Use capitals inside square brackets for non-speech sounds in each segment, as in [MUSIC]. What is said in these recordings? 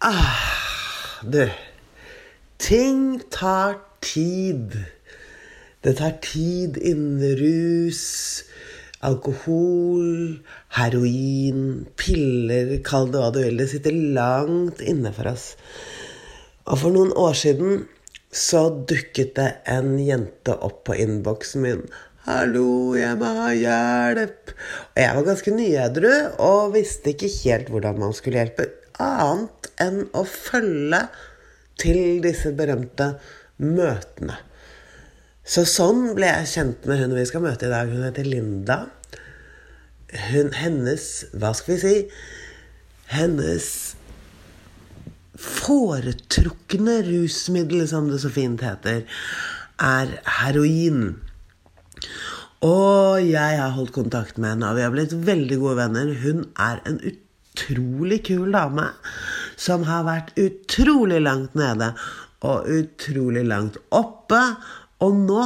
Ah, du. Ting tar tid. Det tar tid innen rus, alkohol, heroin, piller, kall det hva du vil. Det sitter langt inne for oss. Og for noen år siden så dukket det en jente opp på innboksen min. 'Hallo, jeg må ha hjelp.' Og jeg var ganske nyedru og visste ikke helt hvordan man skulle hjelpe, annet enn å følge til disse berømte møtene. Så sånn ble jeg kjent med hun vi skal møte i dag. Hun heter Linda. Hun, hennes Hva skal vi si? Hennes foretrukne rusmiddel, som det så fint heter, er heroin. Og jeg har holdt kontakt med henne, og vi har blitt veldig gode venner. Hun er en utrolig kul dame som har vært utrolig langt nede og utrolig langt oppe. Og nå,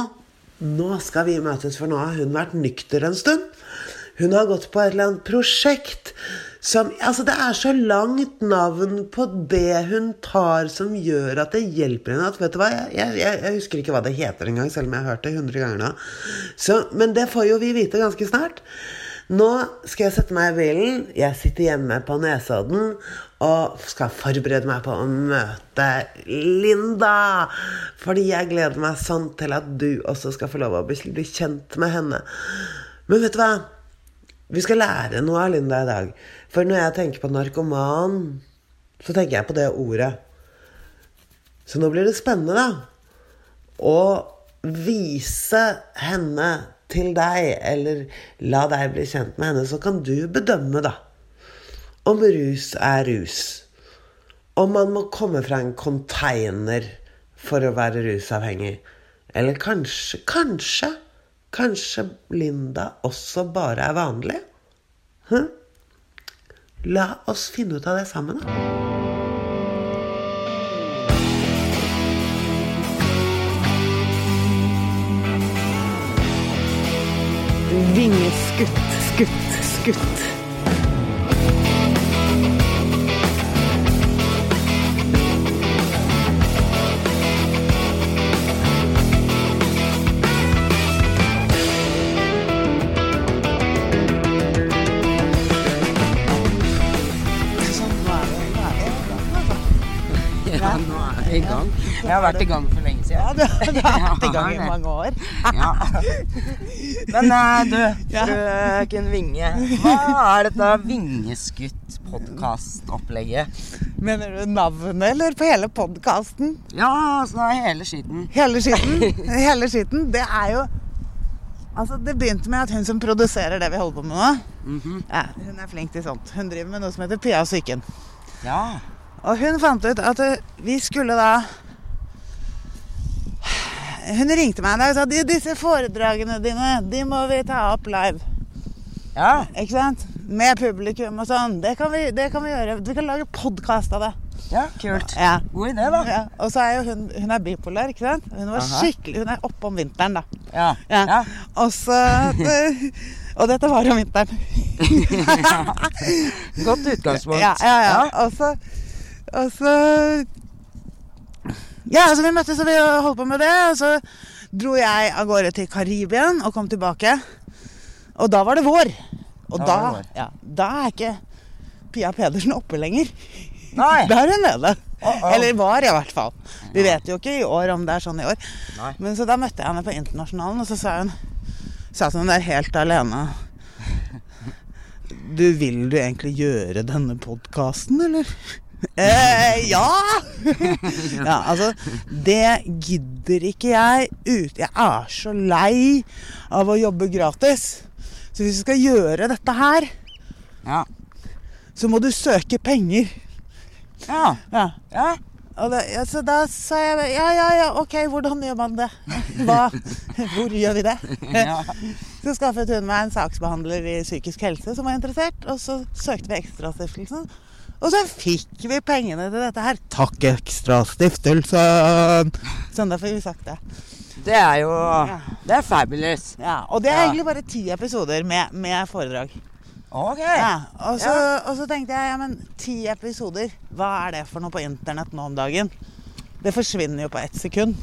nå skal vi møtes, for nå har hun vært nykter en stund. Hun har gått på et eller annet prosjekt som Altså, det er så langt navn på det hun tar som gjør at det hjelper henne. At, vet du hva, jeg, jeg, jeg husker ikke hva det heter engang, selv om jeg har hørt det 100 ganger nå. Så, men det får jo vi vite ganske snart. Nå skal jeg sette meg i bilen. Jeg sitter hjemme på Nesodden og skal forberede meg på å møte Linda. Fordi jeg gleder meg sånn til at du også skal få lov å bli, kjent med henne. Men vet du hva? Vi skal lære noe av Linda i dag. For når jeg tenker på narkoman, så tenker jeg på det ordet. Så nå blir det spennende, da. Å vise henne til deg, eller la deg bli kjent med henne, så kan du bedømme, da. Om rus er rus. Om man må komme fra en container for å være rusavhengig. Eller kanskje, kanskje Kanskje Linda også bare er vanlig? Hm? La oss finne ut av det sammen, da. Vingeskutt, skutt, skutt. Ja, nå er vi i gang. Jeg har vært i gang for lenge siden. Ja, du, du har vært i gang i mange år. Ja. [LAUGHS] Men eh, du, frøken Vinge. Hva er dette Vingeskutt-podkast-opplegget? Mener du navnet, eller på hele podkasten? Ja, altså hele skitten. Hele skitten? Hele skitten, det er jo Altså, Det begynte med at hun som produserer det vi holder på med nå, Mhm. ja, hun er flink til sånt. Hun driver med noe som heter Pia og psyken. Ja. Og hun fant ut at vi skulle da Hun ringte meg en dag og sa "De- disse foredragene dine, de må vi ta opp live. Ja. Ikke sant? Med publikum og sånn. Det kan vi, det kan vi gjøre. Vi kan lage podkast av det. ja, kult. Ja. God idé, da. Ja. Og så er jo hun, hun er bipolar, ikke sant? Hun var Aha. skikkelig, hun er oppe om vinteren, da. Ja. Ja. Ja. Og så [LAUGHS] Og dette var om vinteren. Godt utgangspunkt. Ja, ja, ja. Og så Og så Ja, så vi møttes og vi holdt på med det. Og så dro jeg av gårde til Karibia og kom tilbake. Og da var det vår. Og Da da, vår. ja, da er ikke Pia Pedersen oppe lenger. Nei. [LAUGHS] Da er hun nede. Oh, oh. Eller var, i hvert fall. Vi vet jo ikke i år om det er sånn i år. Nei. Men så da møtte jeg henne på Internasjonalen, og så sa hun Satt hun der helt alene. Du, vil du egentlig gjøre denne podkasten, eller? Eh, ja! [LAUGHS] ja! Altså, det gidder ikke jeg ut. Jeg er så lei av å jobbe gratis. Så hvis du skal gjøre dette her, Ja. så må du søke penger. Ja. Ja. ja. Ja, så da sa jeg ja, ja, ja, ok, hvordan gjør man det? Hva? [LAUGHS] Hvor gjør vi det? Ja. Så skaffet hun meg en saksbehandler i psykisk helse som var interessert, og så søkte vi Ekstrastiftelsen. Og så fikk vi pengene til dette her. Takk, Ekstrastiftelsen! Sånn, da får vi sagt det. Det er jo Det er fabulous. Ja, og det er Ja. egentlig bare ti episoder med, med foredrag. Ok. Ja, og, så, og så tenkte jeg ja, men ti episoder, hva er det for noe på internett nå om dagen? Det forsvinner jo på ett sekund.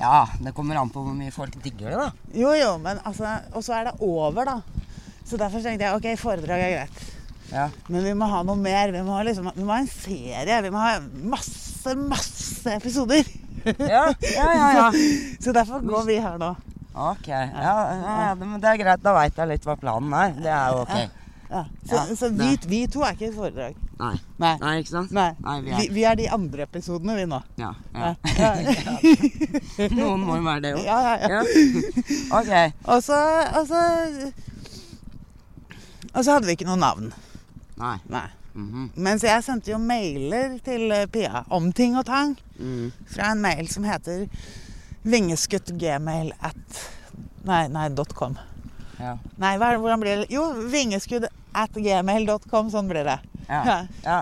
Ja, det kommer an på hvor mye folk digger det, da. Jo, jo, men altså Og så er det over, da. Så derfor tenkte jeg ok, foredrag er greit. Ja. Men vi må ha noe mer. Vi må liksom, vi må ha en serie. Vi må ha masse, masse episoder. Ja, ja, ja. ja. [LAUGHS] Så derfor går vi her nå. Ok. Ja, ja, det- men det er greit. Da veit jeg litt hva planen er. Det er jo ok. Ja. Så, så vi, vi to er ikke et foredrag. Nei. Nei. Nei, ikke sant? Nei. Vi vi, er vi er de andre episodene, vi nå. Ja. Ja. [LAUGHS] Noen må jo være det òg. Ja, ja, ja. Ok. Og så Og så Og så hadde vi ikke noe navn. Nei. Nei. Mhm. Mens jeg sendte jo mailer til eh, Pia om ting og tang. Mm. Fra en mail som heter vingeskuddgmail at Nei, nei, .com. Ja. Nei, hva, hvordan blir det? Jo, vingeskudd at gmail.com. Sånn blir det. Ja. Ja. Ja.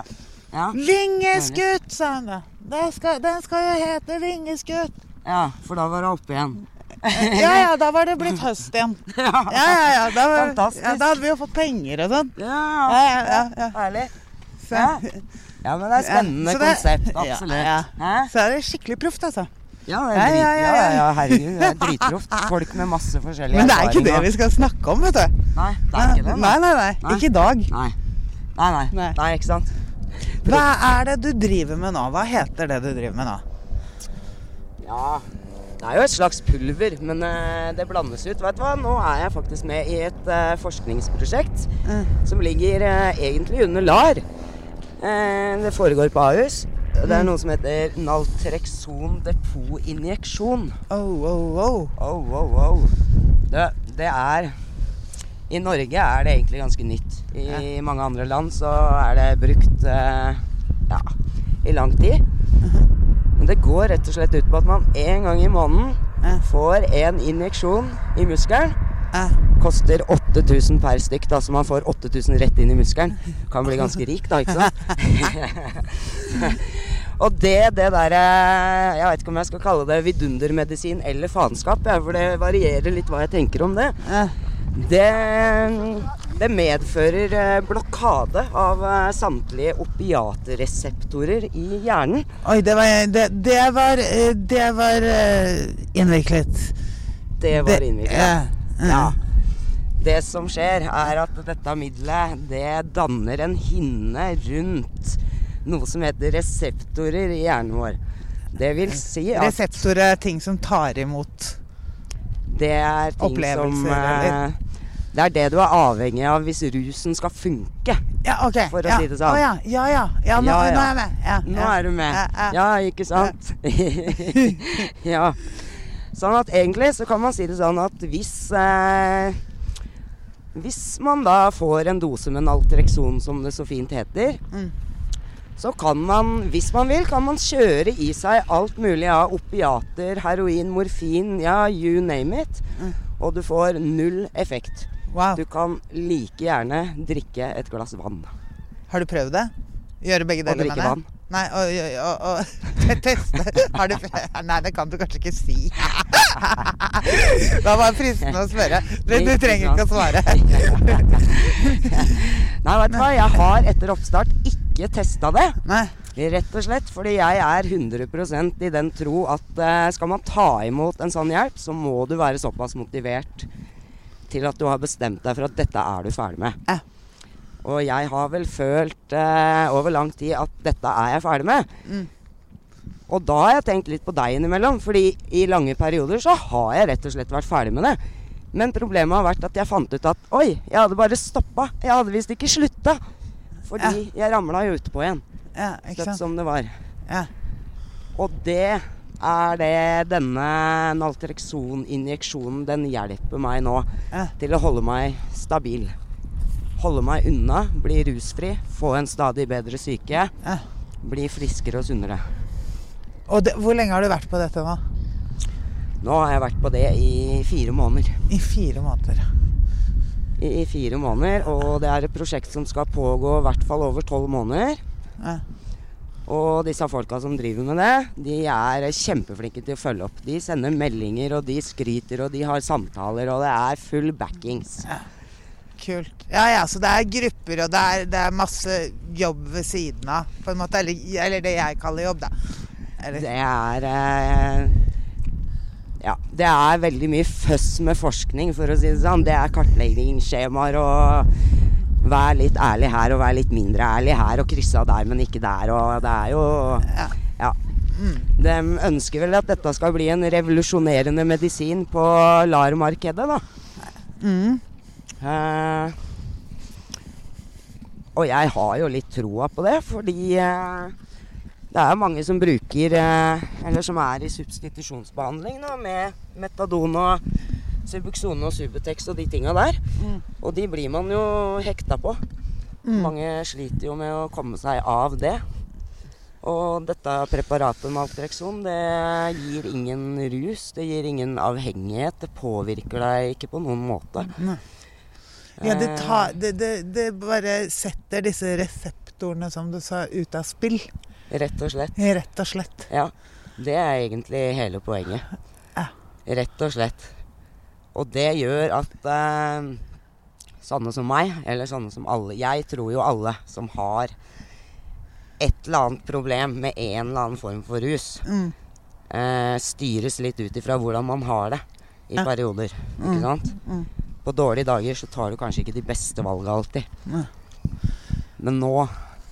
ja. Vingeskutt, sa hun da. Den skal, den skal jo hete Vingeskutt. ja. For da var det oppe igjen. [LAUGHS] Ja ja, da var det blitt høst igjen. [LAUGHS] Ja. Ja ja. Da, var, ja, da hadde vi jo fått penger og sånn. Ja, Ja, ja. Herlig. Så, Ja. Ja, men det er spennende det- konsept. Absolutt. så er det skikkelig proft, altså. Ja, det er drit, ja, ja, ja, ja, ja. herregud. Det er dritproft. Folk med masse forskjellige erfaringer. Men det er ikke det vi skal snakke om, vet du. Nei, det er ikke det. Nei, nei, nei. Nei. Ikke i dag. Nei. Nei, nei. Nei. Nei, ikke sant. Hva er det du driver med nå? Hva heter det du driver med nå? Ja, det er jo et slags pulver, men eh, det blandes ut. Vet du hva? Nå er jeg faktisk med i et eh, forskningsprosjekt Mm. som ligger egentlig under LAR. Det foregår på Ahus. Det Mm. er noe som heter naltrekson depotinjeksjon. Oh, oh, oh. Oh, oh, oh. Det, det er I Norge er det egentlig ganske nytt. I mange andre land så er det brukt ja, i lang tid. Det går rett og slett ut på at man en gang i måneden Ja. får en injeksjon i muskelen. Ja. Koster 8000 per stykk, da, så man får 8000 rett inn i muskelen. Kan bli ganske rik, da, ikke sant? [LAUGHS] Og det, det derre Jeg vet ikke om jeg skal kalle det vidundermedisin eller faenskap, for det varierer litt hva jeg tenker om det. eh. Det, det medfører eh, blokade av eh, samtlige opiatreseptorer i hjernen. Oi, det var Det, det var, eh, det var innviklet. Det var innviklet. Ja. Det som skjer, er at dette middelet det danner en hinne rundt noe som heter reseptorer i hjernen vår. Det vil si at Reseptorer er ting som tar imot det er ting som Opplevelser, eh, eller? Det er det du er avhengig av hvis rusen skal funke. Ja, ok. For å ja. si det sånn. Å ja, ja, ja. ja, nå, er jeg med. Ja, Nå er du med. Ja, ikke sant? [LAUGHS] ja. Sånn at egentlig så kan man si det sånn at hvis eh, Hvis man da får en dose med Naltrexon, som det så fint heter, Mm. Så kan man, hvis man vil, kan man kjøre i seg alt mulig av opiater, heroin, morfin, ja, you name it. Mm. Og du får null effekt. Wow. Du kan like gjerne drikke et glass vann. Har du prøvd det? Gjøre begge deler drikke vann. Nei, og, og, og, teste Har du Nei, det kan du kanskje ikke si. [LAUGHS] Da var fristende å spørre. Du, du trenger ikke å svare. [LAUGHS] Nei, vet du hva, jeg har etter oppstart ikke testa det. Nei. Rett og slett fordi jeg er 100% i den tro at eh, skal man ta imot en sånn hjelp, så må du være såpass motivert til at du har bestemt deg for at dette er du ferdig med. Ja. Og jeg har vel følt eh, over lang tid at dette er jeg ferdig med. Mm. Og da har jeg tenkt litt på deg innimellom, fordi i lange perioder så har jeg rett og slett vært ferdig med det. Men problemet har vært at jeg fant ut at oi, jeg hadde bare stoppa. Jeg hadde visst ikke slutta. Fordi jeg ramla jo utpå igjen. Ja, sant? som det var. Ja. Og det er det denne Naltrexon-injeksjonen den hjelper meg nå Ja. til å holde meg stabil. Holde meg unna, bli rusfri, få en stadig bedre syke. Ja. Bli friskere og sunnere. Og det, hvor lenge har du vært på dette nå? Nå har jeg vært på det i fire måneder. I fire måneder. I, i fire måneder, Og det er et prosjekt som skal pågå i hvert fall over tolv måneder. Ja. Og disse folka som driver med det, de er kjempeflinke til å følge opp. De sender meldinger, og de skryter, og de har samtaler, og det er full backings. Ja. kult. Ja ja, så det er grupper, og det er, det er masse jobb ved siden av, på en måte. Eller, eller det jeg kaller jobb, da. Eller, Det er eh, Ja, det er veldig mye føss med forskning, for å si det sånn. Det er kartleggingsskjemaer og Vær litt ærlig her og vær litt mindre ærlig her, og krysse av der, men ikke der. Og det er jo Ja. Ja. De ønsker vel at dette skal bli en revolusjonerende medisin på LAR-markedet, da. Mm. Eh, og jeg har jo litt troa på det, fordi eh, det er mange som bruker eh, Eller som er i substitusjonsbehandling da, med metadon og Subuxone og Subutex og de tinga der. Mm. Og de blir man jo hekta på. Mange sliter jo med å komme seg av det. Og dette preparatet Maltrexon, det gir ingen rus, det gir ingen avhengighet. Det påvirker deg ikke på noen måte. Ja, det, tar, det, det, det bare setter disse reseptorene, som du sa, ut av spill. Rett og slett. Rett og slett. Ja. Det er egentlig hele poenget. Ja. Rett og slett. Og det gjør at eh, sånne som meg, eller sånne som alle Jeg tror jo alle som har et eller annet problem med en eller annen form for rus, Mm. eh, styres litt ut ifra hvordan man har det i Ja. perioder. Ikke sant? Mm. På dårlige dager så tar du kanskje ikke de beste valga alltid. Men nå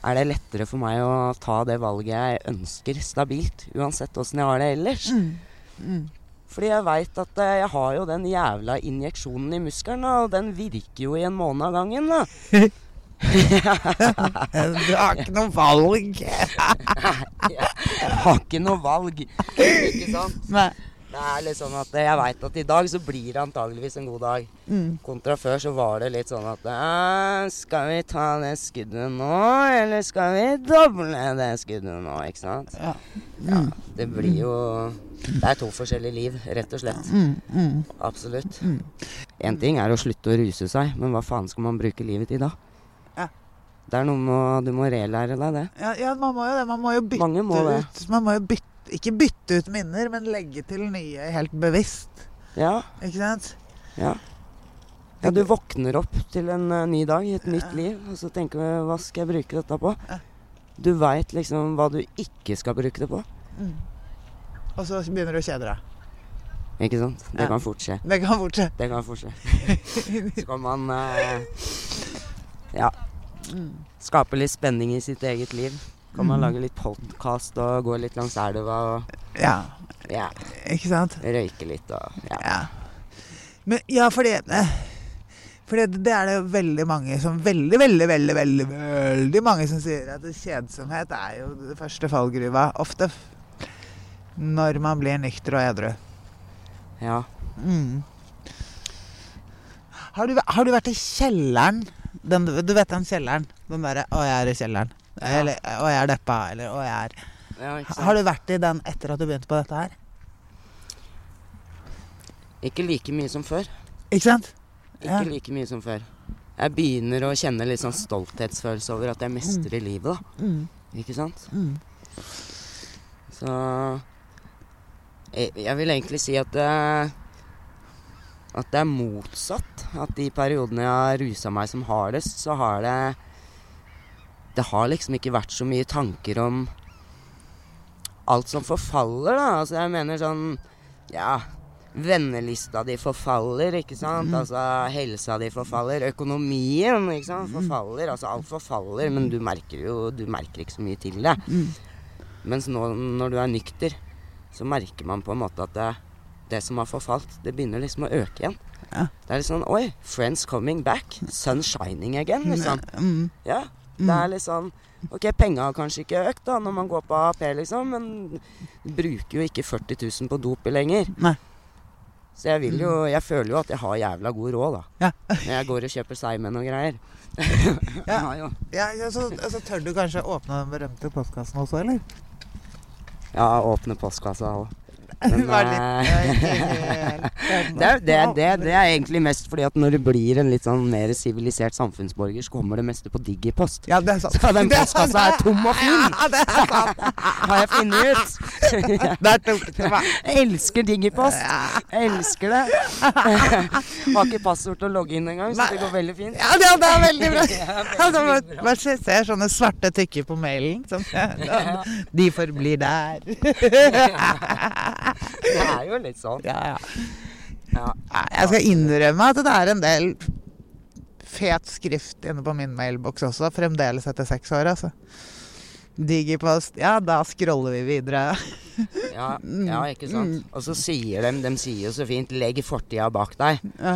er det lettere for meg å ta det valget jeg ønsker stabilt, uansett åssen jeg har det ellers. Mm. Fordi jeg veit at eh, jeg har jo den jævla injeksjonen i muskelen, og den virker jo i en måned av gangen, da. [LAUGHS] Du har ikke noe valg. [LAUGHS] Jeg har ikke noe valg, ikke sant? Nei. Det er litt sånn at jeg veit at i dag så blir det antageligvis en god dag. Mm. Kontra før så var det litt sånn at Skal vi ta det skuddet nå, eller skal vi doble det skuddet nå? Ikke sant? Ja. Ja, det blir jo Det er to forskjellige liv, rett og slett. Mm, mm. Absolutt. Én ting er å slutte å ruse seg, men hva faen skal man bruke livet til da? Det er noe med Du må relære deg det. Ja, ja, man må jo det. Man må jo bytte må ut Man må jo bytte Ikke bytte ut minner, men legge til nye helt bevisst. Ja, Ikke sant? ja. Ja, du våkner opp til en uh, ny dag, et nytt liv, og så tenker du hva skal jeg bruke dette på? Ja. Du veit liksom hva du ikke skal bruke det på. Og så begynner du å kjede deg. Ikke sant? Det kan fort skje. Det kan fortsette. Det kan fort skje. [LAUGHS] Så kan man uh, ja, skape litt spenning i sitt eget liv. Kan man lage litt podkast og gå litt langs elva og Ja, ja, ikke sant? røyke litt og ja. Ja. Men ja, fordi eh, fordi det er det veldig mange som Veldig, veldig, veldig, veldig veldig mange som sier at kjedsomhet er jo det første fallgruva. Ofte. Når man blir nykter og edru. ja. Mm. Har, du, har du vært i kjelleren? Den, du vet den kjelleren? Den derre 'Å, jeg er i kjelleren'. Eller 'Å, jeg er deppa'. Eller 'Å, jeg er ja? Har du vært i den etter at du begynte på dette her? Ikke like mye som før. Ikke sant? Ikke like mye som før. Jeg begynner å kjenne litt sånn stolthetsfølelse over at jeg mestrer livet, da. Mm. Ikke sant? Mm. Så jeg, jeg vil egentlig si at det, at det er motsatt. At de periodene jeg har rusa meg som hardest, så har det Det har liksom ikke vært så mye tanker om alt som forfaller, da. Altså jeg mener sånn Ja, vennelista di forfaller, ikke sant. Altså helsa di forfaller. Økonomien, ikke sant, forfaller. Altså alt forfaller, men du merker jo Du merker ikke så mye til det. Mm. Mens nå når du er nykter, så merker man på en måte at det, det som har forfalt, det begynner liksom å øke igjen. Ja. Det er litt sånn Oi, friends coming back. Sun shining again, liksom. Mm. Det er litt sånn Ok, penga har kanskje ikke økt da når man går på AAP, liksom, men du bruker jo ikke 40 000 på dopet lenger. Nei. Så jeg vil jo Jeg føler jo at jeg har jævla god råd, da. Ja. [LAUGHS] Når jeg går og kjøper Simon og greier. Ja. [LAUGHS] ja. Ja, ja, så, så tør du kanskje åpne den berømte postkassen også, eller? ja åpne postkassa òg. [LAUGHS] Det er, det, det, det egentlig mest fordi at når du blir en litt sånn mer sivilisert samfunnsborger, så kommer det meste på Digipost. Ja, det er sant. [LAUGHS] Så den postkassa er tom og full! Ja, det er sant. [LAUGHS] Har jeg funnet ut. Der tok det meg. Jeg elsker Digipost. Jeg elsker det. Har ikke passord til å logge inn engang, så det går veldig fint. Ja, det, det er veldig bra. Altså, man, ser sånne svarte tykker på mailen. Sånn. de forblir der. Det er jo litt sånn. Ja, ja. Ja. Jeg skal innrømme at det er en del fet skrift inne på min mailboks også, fremdeles etter seks år, altså. Digipost Ja, da scroller vi videre. Ja, ja, ikke sant. Og så sier de De sier jo så fint 'legg fortida bak deg'. Ja.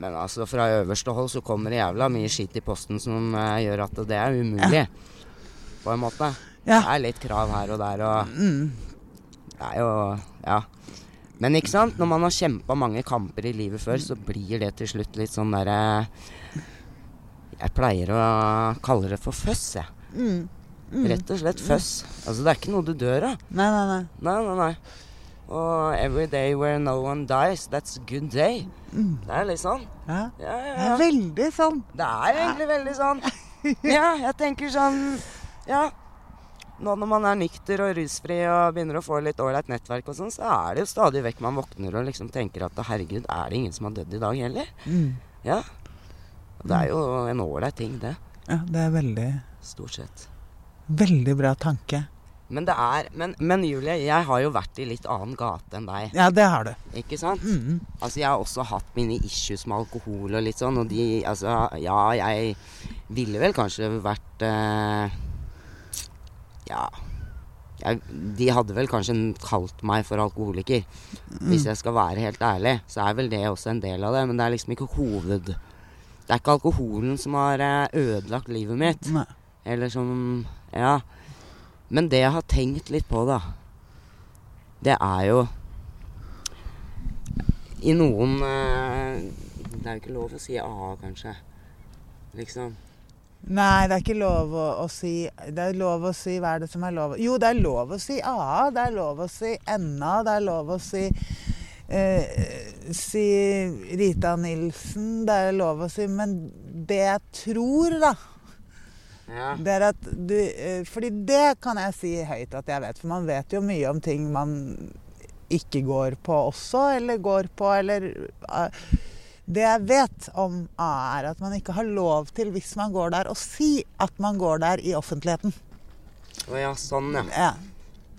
Men altså fra øverste hold så kommer det jævla mye skitt i posten som uh, gjør at det er umulig. På en måte. Ja. Det er litt krav her og der og Mm. Det er jo Ja. Men ikke sant, når man har kjempa mange kamper i livet før, så blir det til slutt litt sånn derre Jeg pleier å kalle det for føss, jeg. Mm. Rett og slett føss. Altså det er ikke noe du dør av. Nei, nei, nei. Nei, nei, nei. Og every day where no one dies, that's a good day. Det er litt sånn. Ja. Ja, ja, Det er veldig sånn. Det er egentlig veldig sånn. [LAUGHS] Ja, jeg tenker sånn Ja. Nå når man er nykter og rusfri og begynner å få litt ålreit nettverk og sånn, så er det jo stadig vekk man våkner og liksom tenker at herregud, er det ingen som har dødd i dag heller? Mm. Ja. Det er jo en ålreit ting, det. Ja, det er veldig, Stort sett. veldig bra tanke. Men det er Men, men Julie, jeg har jo vært i litt annen gate enn deg. Ja, det har du. Ikke sant? Mm. Altså, jeg har også hatt mine issues med alkohol og litt sånn, og de Altså, ja, jeg ville vel kanskje vært eh, Ja. Jeg, de hadde vel kanskje kalt meg for alkoholiker. Hvis jeg skal være helt ærlig, så er vel det også en del av det, men det er liksom ikke hoved... Det er ikke alkoholen som har eh, ødelagt livet mitt. Nei. Eller som Ja. Men det jeg har tenkt litt på, da, det er jo I noen eh, Det er jo ikke lov å si A, kanskje. Liksom. Nei, det er ikke lov å, å si Det er lov å si Hva er det som er lov Jo, det er lov å si AA, det er lov å si NA, det er lov å si eh, Si Rita Nilsen, det er lov å si Men det jeg tror, da, Ja. det er at du eh, Fordi det kan jeg si høyt at jeg vet, for man vet jo mye om ting man ikke går på også, eller går på, eller eh, Det jeg vet om AA, er at man ikke har lov til, hvis man går der, å si at man går der i offentligheten. Å ja, sånn, ja. Ja.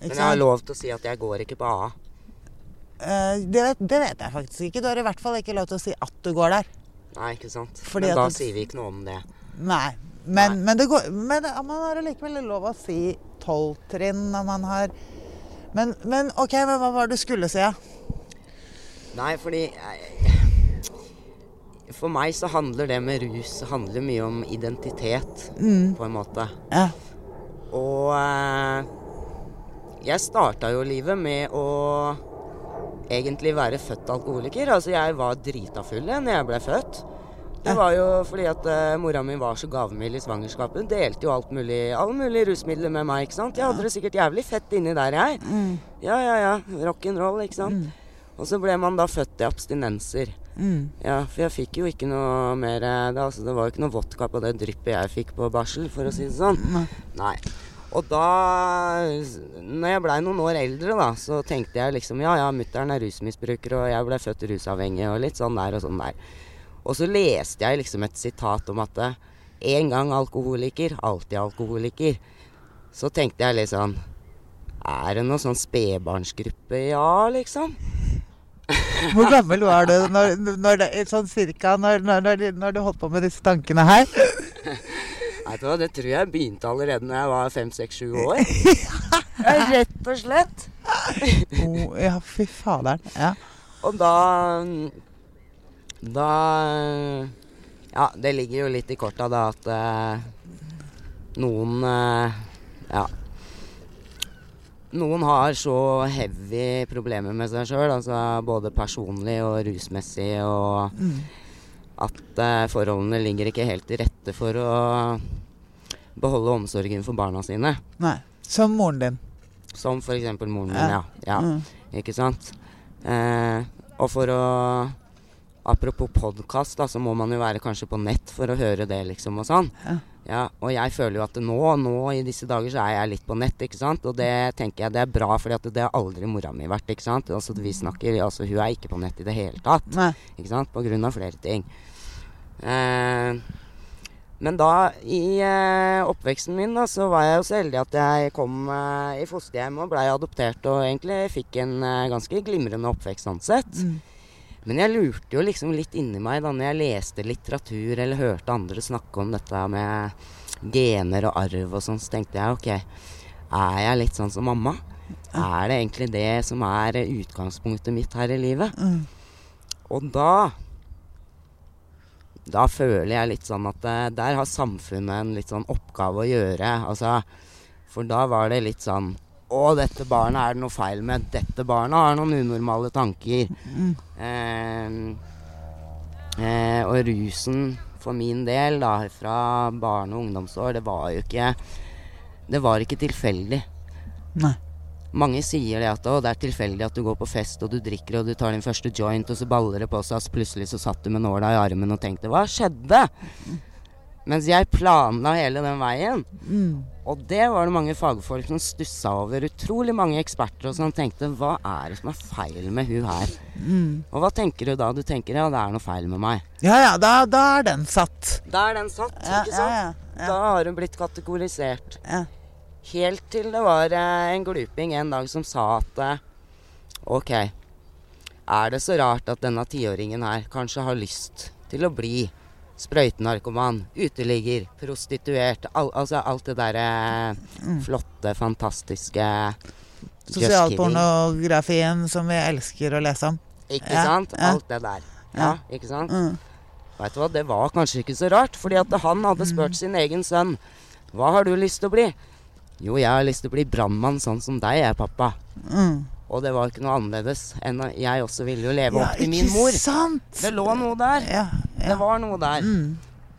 Men jeg har lov til å si at jeg går ikke på AA. Eh, det, vet, det vet jeg faktisk ikke. Du har i hvert fall ikke lov til å si at du går der. Nei, ikke sant. Fordi Men da du... sier vi ikke noe om det. Nei. Men, men, det går, men man har allikevel lov å si tolv trinn når man har men, men OK, men hva var det du skulle si? Ja? Nei, fordi jeg, For meg så handler det med rus handler mye om identitet, på en måte. Ja. Og eh, jeg starta jo livet med å egentlig være født alkoholiker. Altså jeg var drita full når jeg ble født. Det var jo fordi at uh, mora mi var så gavmild i svangerskapet. Delte jo alt mulig, alle mulige rusmidler med meg. ikke sant? Jeg hadde det sikkert jævlig fett inni der, jeg. Ja, ja, ja. Rock'n'roll, ikke sant. Og så ble man da født i abstinenser. Mm. Ja, for jeg fikk jo ikke noe mer eh, det, altså, det var jo ikke noe vodka på det dryppet jeg fikk på barsel, for å si det sånn. Nei. Og da, når jeg blei noen år eldre, da, så tenkte jeg liksom ja, ja, mutter'n er rusmisbruker, og jeg ble født rusavhengig, og litt sånn der og sånn der. Og så leste jeg liksom et sitat om at eh, en gang alkoholiker, alltid alkoholiker. Så tenkte jeg sånn Er det noen sånn spedbarnsgruppe? Ja, liksom. [LAUGHS] Hvor gammel var du når, når det, sånn cirka når, når, når, når du holdt på med disse tankene her? [LAUGHS] Nei, Det tror jeg begynte allerede når jeg var fem, seks, sju år. [LAUGHS] Ja, Rett og slett. Oh, ja, fy faderen. Ja. Og da Da Ja, det ligger jo litt i korta da at eh, noen eh, Ja. Noen har så heavy problemer med seg sjøl, altså både personlig og rusmessig, og at eh, forholdene ligger ikke helt til rette for å beholde omsorgen for barna sine. Nei. Som moren din. Som eksempel moren min, Ja. ja. Mm. Ikke sant? Eh, og for å Apropos podkast, så må man jo være kanskje på nett for å høre det, liksom, og sånn. Ja. Ja, og jeg føler jo at nå, nå i disse dager så er jeg litt på nett, ikke sant. Og det tenker jeg det er bra, for det har aldri mora mi vært, ikke sant. Altså vi snakker, altså hun er ikke på nett i det hele tatt. Nei. Ikke sant? På grunn av flere ting. Eh, men da, i eh, oppveksten min, da, så var jeg jo så heldig at jeg kom eh, i fosterhjem og blei adoptert og egentlig fikk en eh, ganske glimrende oppvekst sånn sett. Mm. Men jeg lurte jo liksom litt inni meg da når jeg leste litteratur eller hørte andre snakke om dette med gener og arv og sånn, så tenkte jeg ok, er jeg litt sånn som mamma? Er det egentlig det som er utgangspunktet mitt her i livet? Mm. Og da Da føler jeg litt sånn at eh, der har samfunnet en litt sånn oppgave å gjøre. Altså, for da var det litt sånn Å, dette barnet er det noe feil med. Dette barnet har noen unormale tanker. Eh, eh, og rusen for min del, da, fra barne- og ungdomsår, det var jo ikke Det var ikke tilfeldig. Nei. Mange sier det at å, det er tilfeldig at du går på fest og du drikker og du tar din første joint, og så baller det på seg, og så plutselig så satt du med nåla i armen og tenkte hva skjedde? Mens jeg planla hele den veien. Mm. Og det var det mange fagfolk som stussa over. Utrolig mange eksperter og som tenkte hva er det som er feil med hun her? Mm. Og hva tenker du da? Du tenker ja, det er noe feil med meg. Ja ja, da, da er den satt. Da er den satt, Ja, ikke sant? ja, ja. Da har hun blitt kategorisert. Ja. Helt til det var eh, en gluping en dag som sa at eh, OK, er det så rart at denne tiåringen her kanskje har lyst til å bli sprøytenarkoman, uteligger, prostituert, al altså alt det derre flotte, fantastiske. Sosialpornografien som vi elsker å lese om. Ikke Ja, sant? Alt det der. Ja, ikke sant? Mm. Vet du hva, det var kanskje ikke så rart, fordi at han hadde spurt sin egen sønn Hva har du lyst til å bli? Jo, jeg har lyst til å bli brannmann sånn som deg, jeg, pappa. Mm. Og det var ikke noe annerledes enn at jeg også ville jo leve Ja, opp til min mor. sant? Det lå noe der. Ja, Det var noe der. Mm.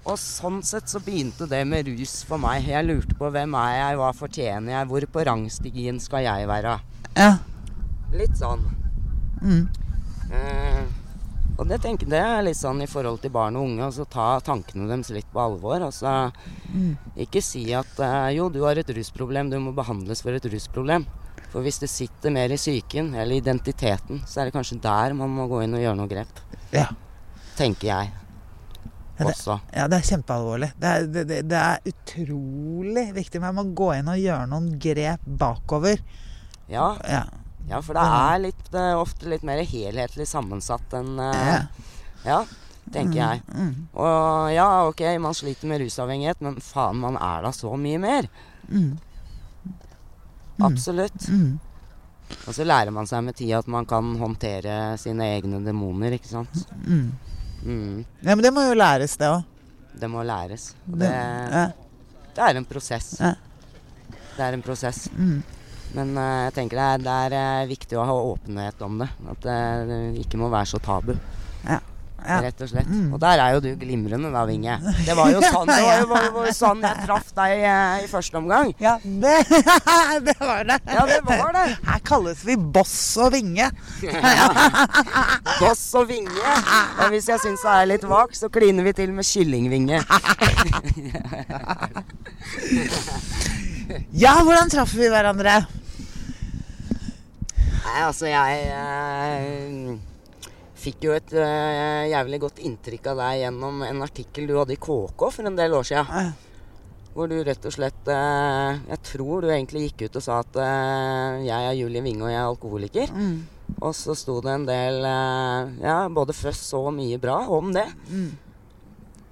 Og sånn sett så begynte det med rus for meg. Jeg lurte på hvem er jeg, hva fortjener jeg, hvor på rangstigen skal jeg være? ja. Litt sånn. Mm. Eh, og det tenker det er litt sånn i forhold til barn og unge, og så ta tankene deres litt på alvor. Altså ikke si at eh, jo, du har et rusproblem, du må behandles for et rusproblem. For hvis det sitter mer i psyken, eller identiteten, så er det kanskje der man må gå inn og gjøre noe grep. Ja. Tenker jeg. Ja, det- Også. ja, det er kjempealvorlig. Det er, det, det, det er utrolig viktig. Man må gå inn og gjøre noen grep bakover. Ja, Ja. ja, for det er litt, eh, ofte litt mer helhetlig sammensatt enn eh, Ja. Ja, tenker jeg. Mm. Og ja, ok, man sliter med rusavhengighet, men faen, man er da så mye mer. Mm. Absolutt. Mm. Og så lærer man seg med tida at man kan håndtere sine egne demoner, ikke sant. Mm. Mm, Ja, men det må jo læres, det òg. det må læres. Og Det, Det, ja. det er en prosess. Ja. Det er en prosess. Mm. Men uh, jeg tenker det er, det er eh, viktig å ha åpenhet om det. At det, det ikke må være så tabu. Ja. Ja. Rett og slett. Mm. Og der er jo du glimrende da, Vinge. Det var jo [LAUGHS] sånn, det var jo, var, var sånn jeg traff deg eh, i første omgang. Ja, det, [LAUGHS] det var det. Ja, det var det. Her kalles vi Boss og Vinge. [LAUGHS] Boss og vinge. Og hvis jeg syns det er litt vak, så kliner vi til med kyllingvinge. Ja, hvordan traff vi hverandre? Nei, altså, jeg eh, fikk jo et uh, jævlig godt inntrykk av deg gjennom en artikkel du hadde i KK for en del år. Eh, Hvor du rett og slett uh, Jeg tror du egentlig gikk ut og sa at uh, jeg er Julie Winge og jeg er alkoholiker. Mm. Og så sto det en del Ja, både føss og mye bra om det. Mm.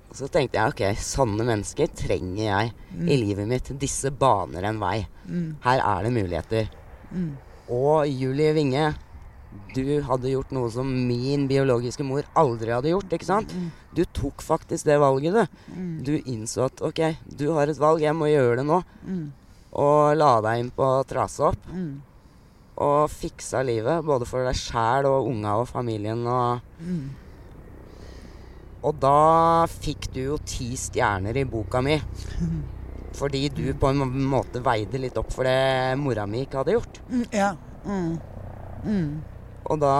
Og så tenkte jeg ok, sånne mennesker trenger jeg i livet mitt. Disse baner en vei. Mm. Her er det muligheter. Mm. Og Julie Winge, du hadde gjort noe som min biologiske mor aldri hadde gjort. ikke sant? Du tok faktisk det valget, du. Du innså at ok, du har et valg, jeg må gjøre det nå. Mm. Og la deg inn på trase opp. Mm. Og fiksa livet, både for deg sjæl og unga og familien. Og, Mm. og da fikk du jo ti stjerner i boka mi. [LAUGHS] Fordi du på en måte veide litt opp for det mora mi ikke hadde gjort. Mm, ja. Mm. Mm. Og da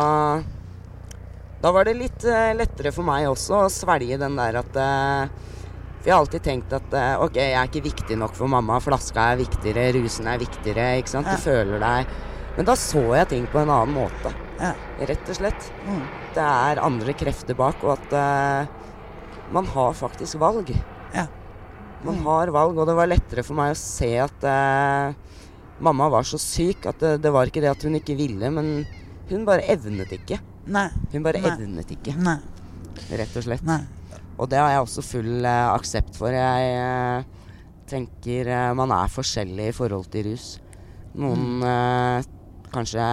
Da var det litt eh, lettere for meg også å svelge den der at eh, For jeg har alltid tenkt at eh, ok, jeg er ikke viktig nok for mamma. Flaska er viktigere, rusen er viktigere. ikke sant? Ja. Du føler deg Men da så jeg ting på en annen måte. Ja. Rett og slett. Mm. Det er andre krefter bak, og at uh, man har faktisk valg. Ja. Man har valg, og det var lettere for meg å se at uh, mamma var så syk at det, det var ikke det at hun ikke ville, men hun bare evnet ikke. Nei. Hun bare Nei. evnet ikke, Nei. rett og slett. Nei. Og det har jeg også full eh, aksept for. Jeg eh, tenker eh, man er forskjellig i forhold til rus. Noen eh, kanskje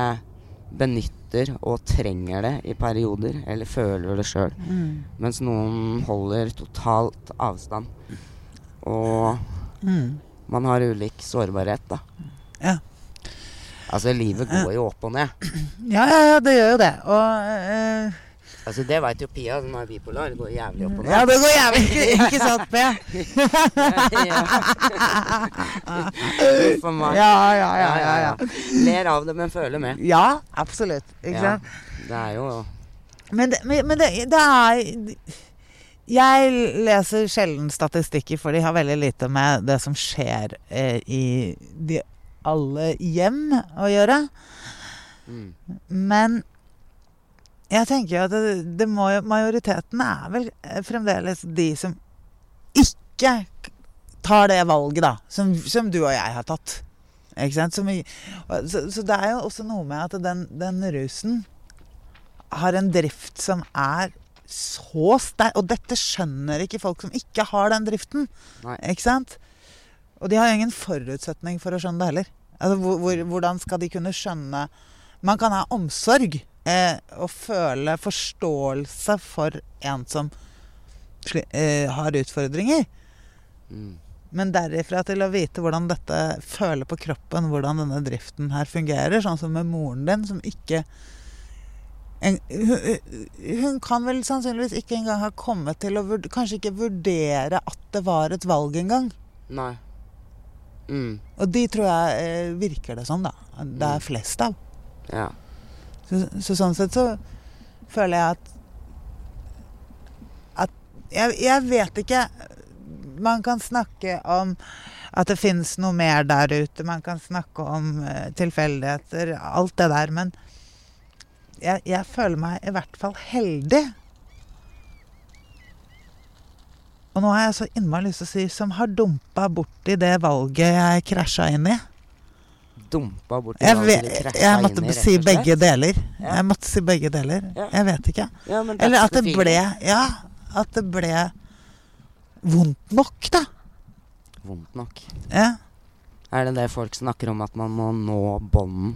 benytter og trenger det i perioder, eller føler det sjøl. Mm. Mens noen holder totalt avstand. Og Mm. man har ulik sårbarhet, da. Ja. Altså, livet går jo opp og ned. [CLEARS THROAT] ja, ja, ja, det gjør jo det. Og eh, Altså, Det veit jo Pia, som er bipolar. Det går jævlig opp og ned. Ja, det går jævlig ikke, [LAUGHS] ikke sant, P? A meg. Ja, ja, ja, ja, ja. Ler av det, men føler med. Ja, absolutt. Ikke Ja. sant? Det er jo Men, det, men, men det, det er Jeg leser sjelden statistikker, for de har veldig lite med det som skjer eh, i de alle hjem å gjøre. mm. Men jeg tenker jo at det, det må, majoriteten er vel eh, fremdeles de som ikke tar det valget, da. Som, som du og jeg har tatt. Ikke sant? Som så, så det er jo også noe med at den, den rusen har en drift som er så sterk Og dette skjønner ikke folk som ikke har den driften. Nei. Ikke sant? Og de har jo ingen forutsetning for å skjønne det heller. Altså, hvor, hvor, hvordan skal de kunne skjønne Man kan ha omsorg eh, og føle forståelse for en som eh, har utfordringer. Mm. Men derifra til å vite hvordan dette føler på kroppen, hvordan denne driften her fungerer, sånn som med moren din, som ikke en, hun, hun kan vel sannsynligvis ikke engang ha kommet til å vurd, Kanskje ikke vurdere at det var et valg engang. Nei. Mm. Og de tror jeg eh, virker det sånn, da. Det er flest av. Ja. Så, så sånn sett så føler jeg at At jeg, jeg vet ikke Man kan snakke om at det finnes noe mer der ute. Man kan snakke om eh, tilfeldigheter, alt det der. Men jeg, jeg føler meg i hvert fall heldig. Og nå har jeg så innmari lyst til å si som har dumpa borti det valget jeg krasja inn i. Dumpa borti Jeg, valget du krasja jeg måtte inn i, rett si begge deler. Ja. Jeg måtte si begge deler. Ja. Jeg vet ikke. Ja, Eller at det ble Ja, at det ble vondt nok, da. Vondt nok. Ja. Er det det folk snakker om, at man må nå bånden?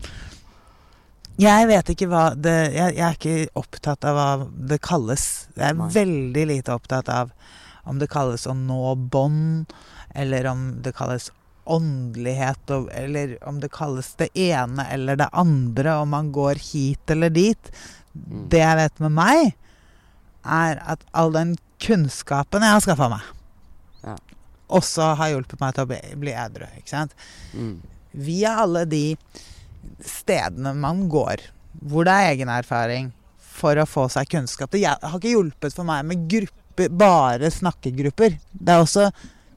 Jeg vet ikke hva det jeg, jeg er ikke opptatt av hva det kalles. Jeg er Nei. veldig lite opptatt av om det kalles å nå bånd, eller om det kalles åndelighet, eller om det kalles det ene eller det andre, om man går hit eller dit. Mm. Det jeg vet med meg, er at all den kunnskapen jeg har skaffa meg, Ja. også har hjulpet meg til å bli, bli edru. Ikke sant? Mm. Via alle de stedene man går, hvor det er egen erfaring for å få seg kunnskap. Det har ikke hjulpet for meg med grupper, bare snakkegrupper. Det er også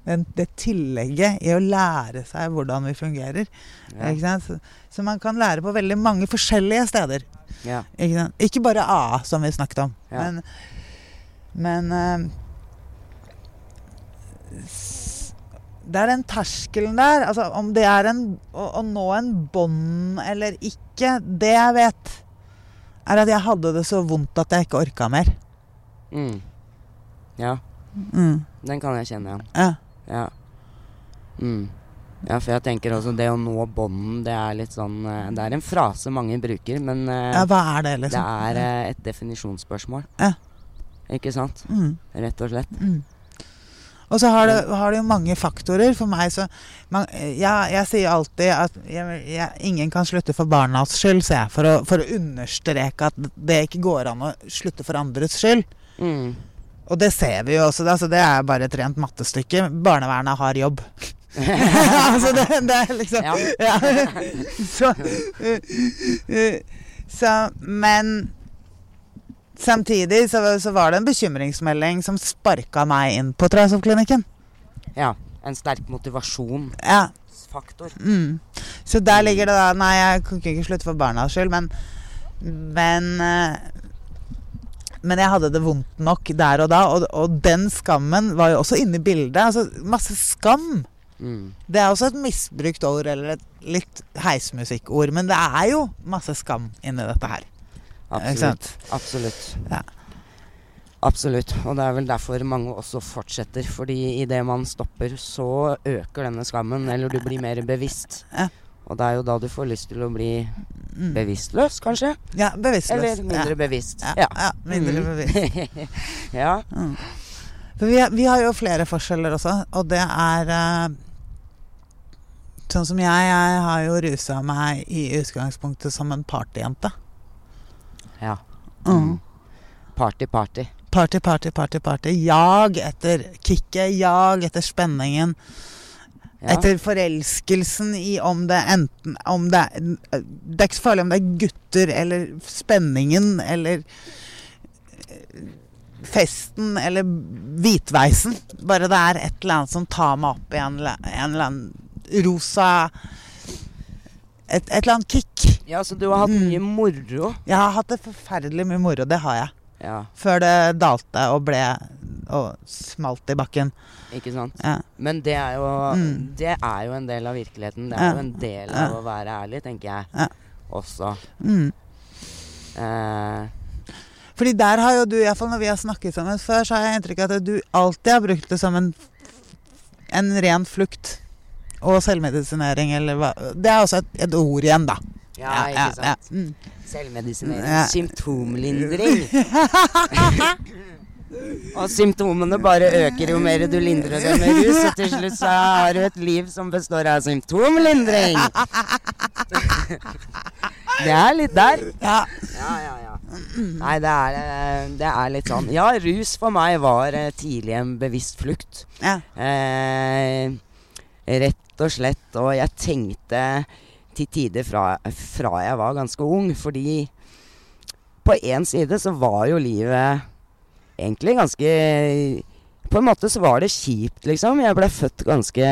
den, det tillegget i å lære seg hvordan vi fungerer. Ja. Ikke, sant? Så, så man kan lære på veldig mange forskjellige steder. Ja. Ikke, ikke bare AA, som vi snakket om. Ja. Men, men eh, Det er den terskelen der. Altså, om det er en, å, å nå en bånd eller ikke, det jeg vet, er at jeg hadde det så vondt at jeg ikke orka mer. Mm. Ja. Mm. Den kan jeg kjenne igjen. Ja. Ja. Mm. Ja, for jeg tenker også det å nå bånden, det er litt sånn eh, Det er en frase mange bruker, men eh, ja, hva er det, det liksom? er eh, et definisjonsspørsmål. Ja. Ikke sant? Mm. Rett og slett. Mm. Og så har det, har det jo mange faktorer. For meg så man, ja, Jeg sier alltid at jeg, jeg, ingen kan slutte for barnas skyld, sier jeg. For å, for å understreke at det ikke går an å slutte for andres skyld. Mm. Og det ser vi jo også. Altså, det er bare et rent mattestykke. Barnevernet har jobb. [LAUGHS] altså, det, det er liksom Ja. ja. Så, så Men samtidig så, så var det en bekymringsmelding som sparka meg inn på Trasoppklinikken. ja. En sterk motivasjonsfaktor. Ja. Mm. Så der ligger det da Nei, jeg kan ikke slutte for barnas skyld, men Men eh, Men jeg hadde det vondt nok der og da, og, og den skammen var jo også inne i bildet. Altså masse skam. Mm. Det er også et misbrukt ord, eller et litt heismusikkord, men det er jo masse skam inni dette her. Absolutt. Absolutt. Ja. Absolutt. Og det er vel derfor mange også fortsetter. Fordi idet man stopper, så øker denne skammen, eller du blir mer bevisst. Ja. Og det er jo da du får lyst til å bli Mm. bevisstløs, kanskje? Ja, bevisstløs. Eller mindre bevisst. ja. Ja, ja, mindre Mm. bevisst. [LAUGHS] ja. For vi, vi har jo flere forskjeller også, og det er eh, Sånn som jeg, jeg har jo rusa meg i utgangspunktet som en partyjente. ja. Mm. Party, party. Party, party, party, party. Jag etter kicket, jag etter spenningen. Ja. Etter forelskelsen i om det enten om det, er- det er ikke så farlig om det er gutter eller spenningen eller eh, festen eller hvitveisen. Bare det er et eller annet som tar meg opp i en, en eller annen rosa et, et eller annet kick. ja, så du har hatt Mm. mye moro. Jeg har hatt det forferdelig mye moro, det har jeg. Ja, Før det dalte og ble og smalt i bakken. Ikke sant? Ja. Men det er jo Mm. Det er jo en del av virkeligheten. Det Ja. er jo en del av Ja. å være ærlig, tenker jeg. Ja. Også. Mm. Eh, Fordi der har jo du, iallfall når vi har snakket sammen før, så har jeg inntrykk av at du alltid har brukt det som en, en ren flukt. Og selvmedisinering, eller hva Det er også et, et ord igjen, da. ja, ikke sant. ja. Mm. Selvmedisinering. Ja. Symptomlindring. [LAUGHS] [LAUGHS] Og symptomene bare øker jo mer du lindrer det med rus, og til slutt så har du et liv som består av symptomlindring. Det er litt der. Ja. Ja, ja, ja. Nei, det er, eh, det er litt sånn. Ja, rus for meg var eh, tidlig en bevisst flukt. ja. Eh, rett og slett. Og jeg tenkte til tider fra, fra jeg var ganske ung, fordi på én side så var jo livet egentlig ganske På en måte så var det kjipt, liksom. Jeg ble født ganske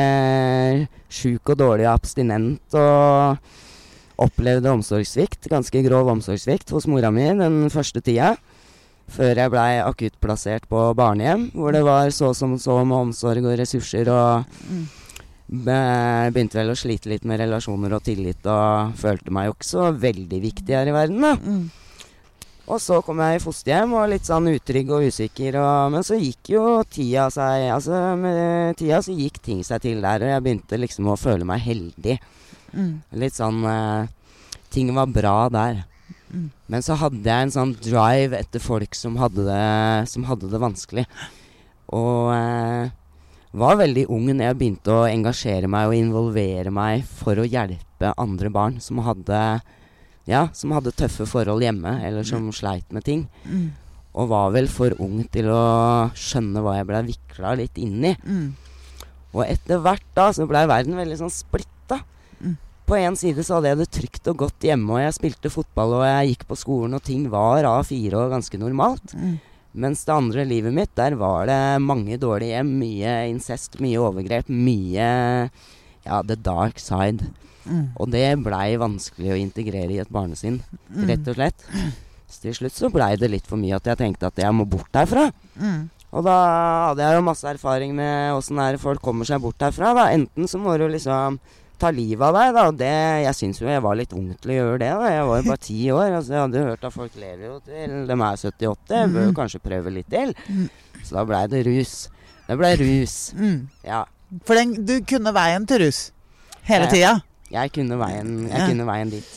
sjuk og dårlig og abstinent og opplevde omsorgssvikt, ganske grov omsorgssvikt hos mora mi den første tida. Før jeg blei akuttplassert på barnehjem, hvor det var så som så med omsorg og ressurser og Mm. be- begynte vel å slite litt med relasjoner og tillit og følte meg jo ikke så veldig viktig her i verden, da. Mm. Og så kom jeg i fosterhjem og litt sånn utrygg og usikker, og, men så gikk jo tida seg Altså med tida så gikk ting seg til der, og jeg begynte liksom å føle meg heldig. Mm. Litt sånn eh, Ting var bra der. Mm. Men så hadde jeg en sånn drive etter folk som hadde det, som hadde det vanskelig. Og eh, var veldig ung når jeg begynte å engasjere meg og involvere meg for å hjelpe andre barn som hadde ja, som hadde tøffe forhold hjemme, eller som sleit med ting. Mm. Og var vel for ung til å skjønne hva jeg blei vikla litt inn i. Mm. Og etter hvert da så blei verden veldig sånn splitta. Mm. På en side så hadde jeg det trygt og godt hjemme, og jeg spilte fotball, og jeg gikk på skolen, og ting var A4 og ganske normalt. Mm. Mens det andre livet mitt, der var det mange dårlige hjem, mye incest, mye overgrep, mye ja, the dark side. Mm. Og det blei vanskelig å integrere i et barnesinn, Mm. rett og slett. Så til slutt så blei det litt for mye at jeg tenkte at jeg må bort herfra. Mm. Og da hadde jeg jo masse erfaring med åssen folk kommer seg bort herfra. da Enten så må du liksom ta livet av deg, da. Og det, jeg syns jo jeg var litt ung til å gjøre det. da Jeg var jo bare ti år. Altså Jeg hadde hørt at folk lever jo til de er 70-80. Jeg bør jo kanskje prøve litt til. Mm. Så da blei det rus. Det blei rus. Mm. Ja. For den, du kunne veien til rus hele tida. Jeg kunne veien, jeg Ja. kunne veien dit.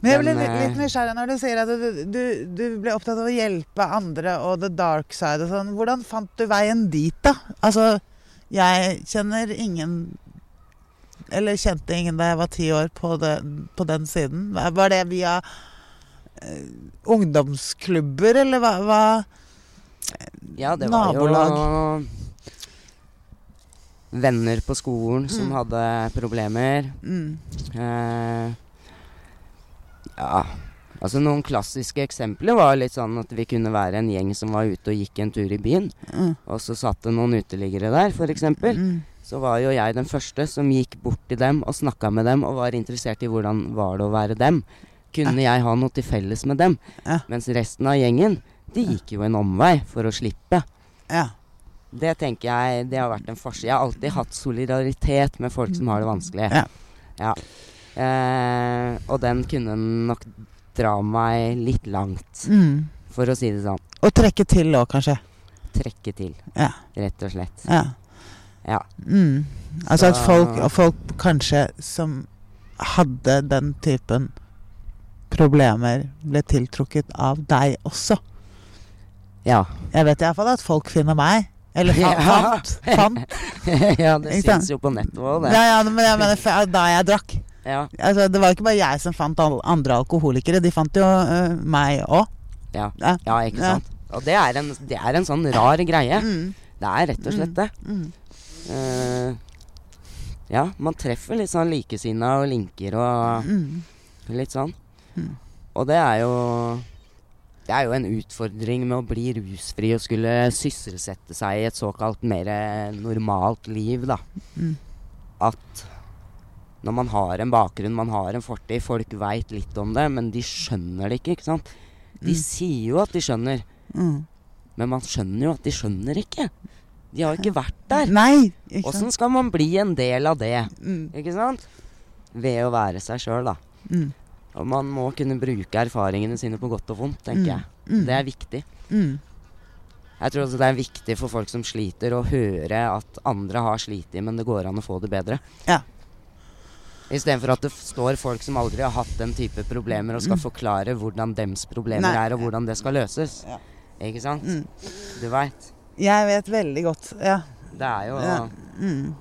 Men jeg ble litt, eh, litt nysgjerrig når du sier at du, du, du ble opptatt av å hjelpe andre og the dark side og sånn. Hvordan fant du veien dit, da? Altså, jeg kjenner ingen Eller kjente ingen da jeg var ti år på, det, på den siden. Var var det via eh, ungdomsklubber, eller hva? hva? Ja, det var Nabolag. jo venner på skolen som Mm. hadde problemer. Mm. Eh, ja Altså Noen klassiske eksempler var litt sånn at vi kunne være en gjeng som var ute og gikk en tur i byen, Mm. og så satt det noen uteliggere der, f.eks. Mm. Så var jo jeg den første som gikk bort til dem og snakka med dem og var interessert i hvordan var det å være dem. Kunne jeg ha noe til felles med dem? Ja. Mens resten av gjengen, de gikk jo en omvei for å slippe. Ja. Det tenker jeg det har vært en forskjell. Jeg har alltid hatt solidaritet med folk som har det vanskelig. Ja. Ja. Eh, og den kunne nok dra meg litt langt, Mm. for å si det sånn. Og trekke til òg, kanskje. Trekke til, Ja. rett og slett. ja. Ja. Mm. Altså at folk, folk kanskje som hadde den typen problemer, ble tiltrukket av deg også. Ja. Jeg vet iallfall at folk finner meg. Eller fant. Ja. fant. [LAUGHS] ja, det syns jo på nettet òg, det. Ja, ja, men jeg mener da jeg drakk. Ja. Altså, det var ikke bare jeg som fant andre alkoholikere, de fant jo uh, meg òg. Ja. Ja. ikke sant. Og det er, en, det er en sånn rar greie. Mm. Det er rett og slett det. Mm. Uh, ja, man treffer litt sånn likesinna og linker og Mm. litt sånn. Mm. Og det er jo Det er jo en utfordring med å bli rusfri og skulle sysselsette seg i et såkalt mer eh, normalt liv, da. Mm. At når man har en bakgrunn, man har en fortid, folk veit litt om det, men de skjønner det ikke, ikke sant. De Mm. sier jo at de skjønner, Mm. men man skjønner jo at de skjønner ikke. De har jo ikke vært der. Nei, ikke Åssen sant? skal man bli en del av det, Mm. ikke sant? Ved å være seg sjøl, da. Mm. Og man må kunne bruke erfaringene sine på godt og vondt, tenker jeg. Mm. Det er viktig. Mm. Jeg tror også det er viktig for folk som sliter, å høre at andre har slitt, men det går an å få det bedre. Ja. Istedenfor at det står folk som aldri har hatt den type problemer, og skal forklare hvordan dems problemer Mm. Nei. er, og hvordan det skal løses. Ja. Ikke sant? Mm. Du veit. Jeg vet veldig godt. Ja. Det er jo Ja. Mm.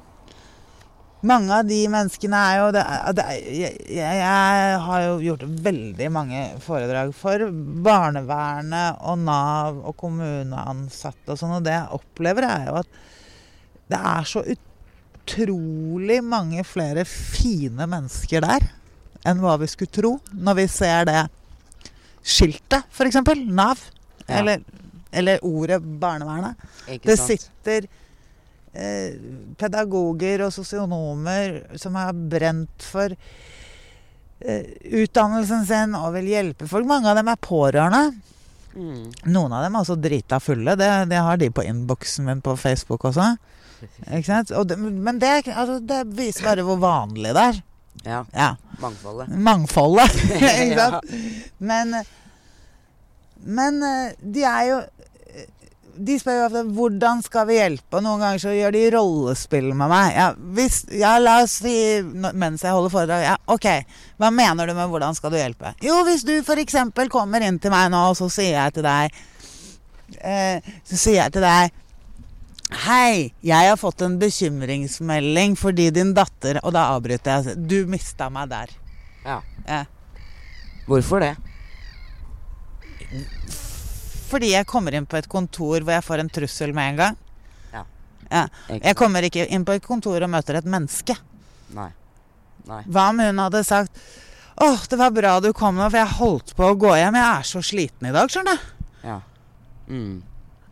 Mange av de menneskene er jo det, det, jeg, jeg, jeg har jo gjort veldig mange foredrag for barnevernet og Nav og kommuneansatte og sånn, og det jeg opplever, er jo at det er så utrolig mange flere fine mennesker der enn hva vi skulle tro når vi ser det skiltet, f.eks. Nav. Ja. Eller, eller ordet barnevernet. Det sitter pedagoger og sosionomer som har brent for eh, utdannelsen sin og vil hjelpe folk. Mange av dem er pårørende. Mm. Noen av dem er også drita fulle. Det, det har de på innboksen min på Facebook også. Og det, men det, altså, det viser bare hvor vanlig det er. Ja. Ja. Mangfoldet. Mangfoldet. [LAUGHS] ikke [LAUGHS] Ja. sant? Men, men eh, de er jo De spør jo ofte hvordan skal vi hjelpe, og noen ganger så gjør de rollespill med meg. Ja, hvis, ja la oss si mens jeg holder foredrag ja, Ok, hva mener du med 'hvordan skal du hjelpe'? Jo, hvis du f.eks. kommer inn til meg nå, og så sier jeg til deg eh, Så sier jeg til deg Hei, jeg har fått en bekymringsmelding fordi din datter Og da avbryter jeg. Du mista meg der. Ja. Ja. Hvorfor det? Fordi jeg kommer inn på et kontor hvor jeg får en trussel med en gang. Ja. Ja. Jeg kommer ikke inn på et kontor og møter et menneske. Nei. Nei. Hva om hun hadde sagt Åh, det var bra du kom nå, for jeg holdt på å gå hjem. Jeg er så sliten i dag, skjønner du. Ja. Mm.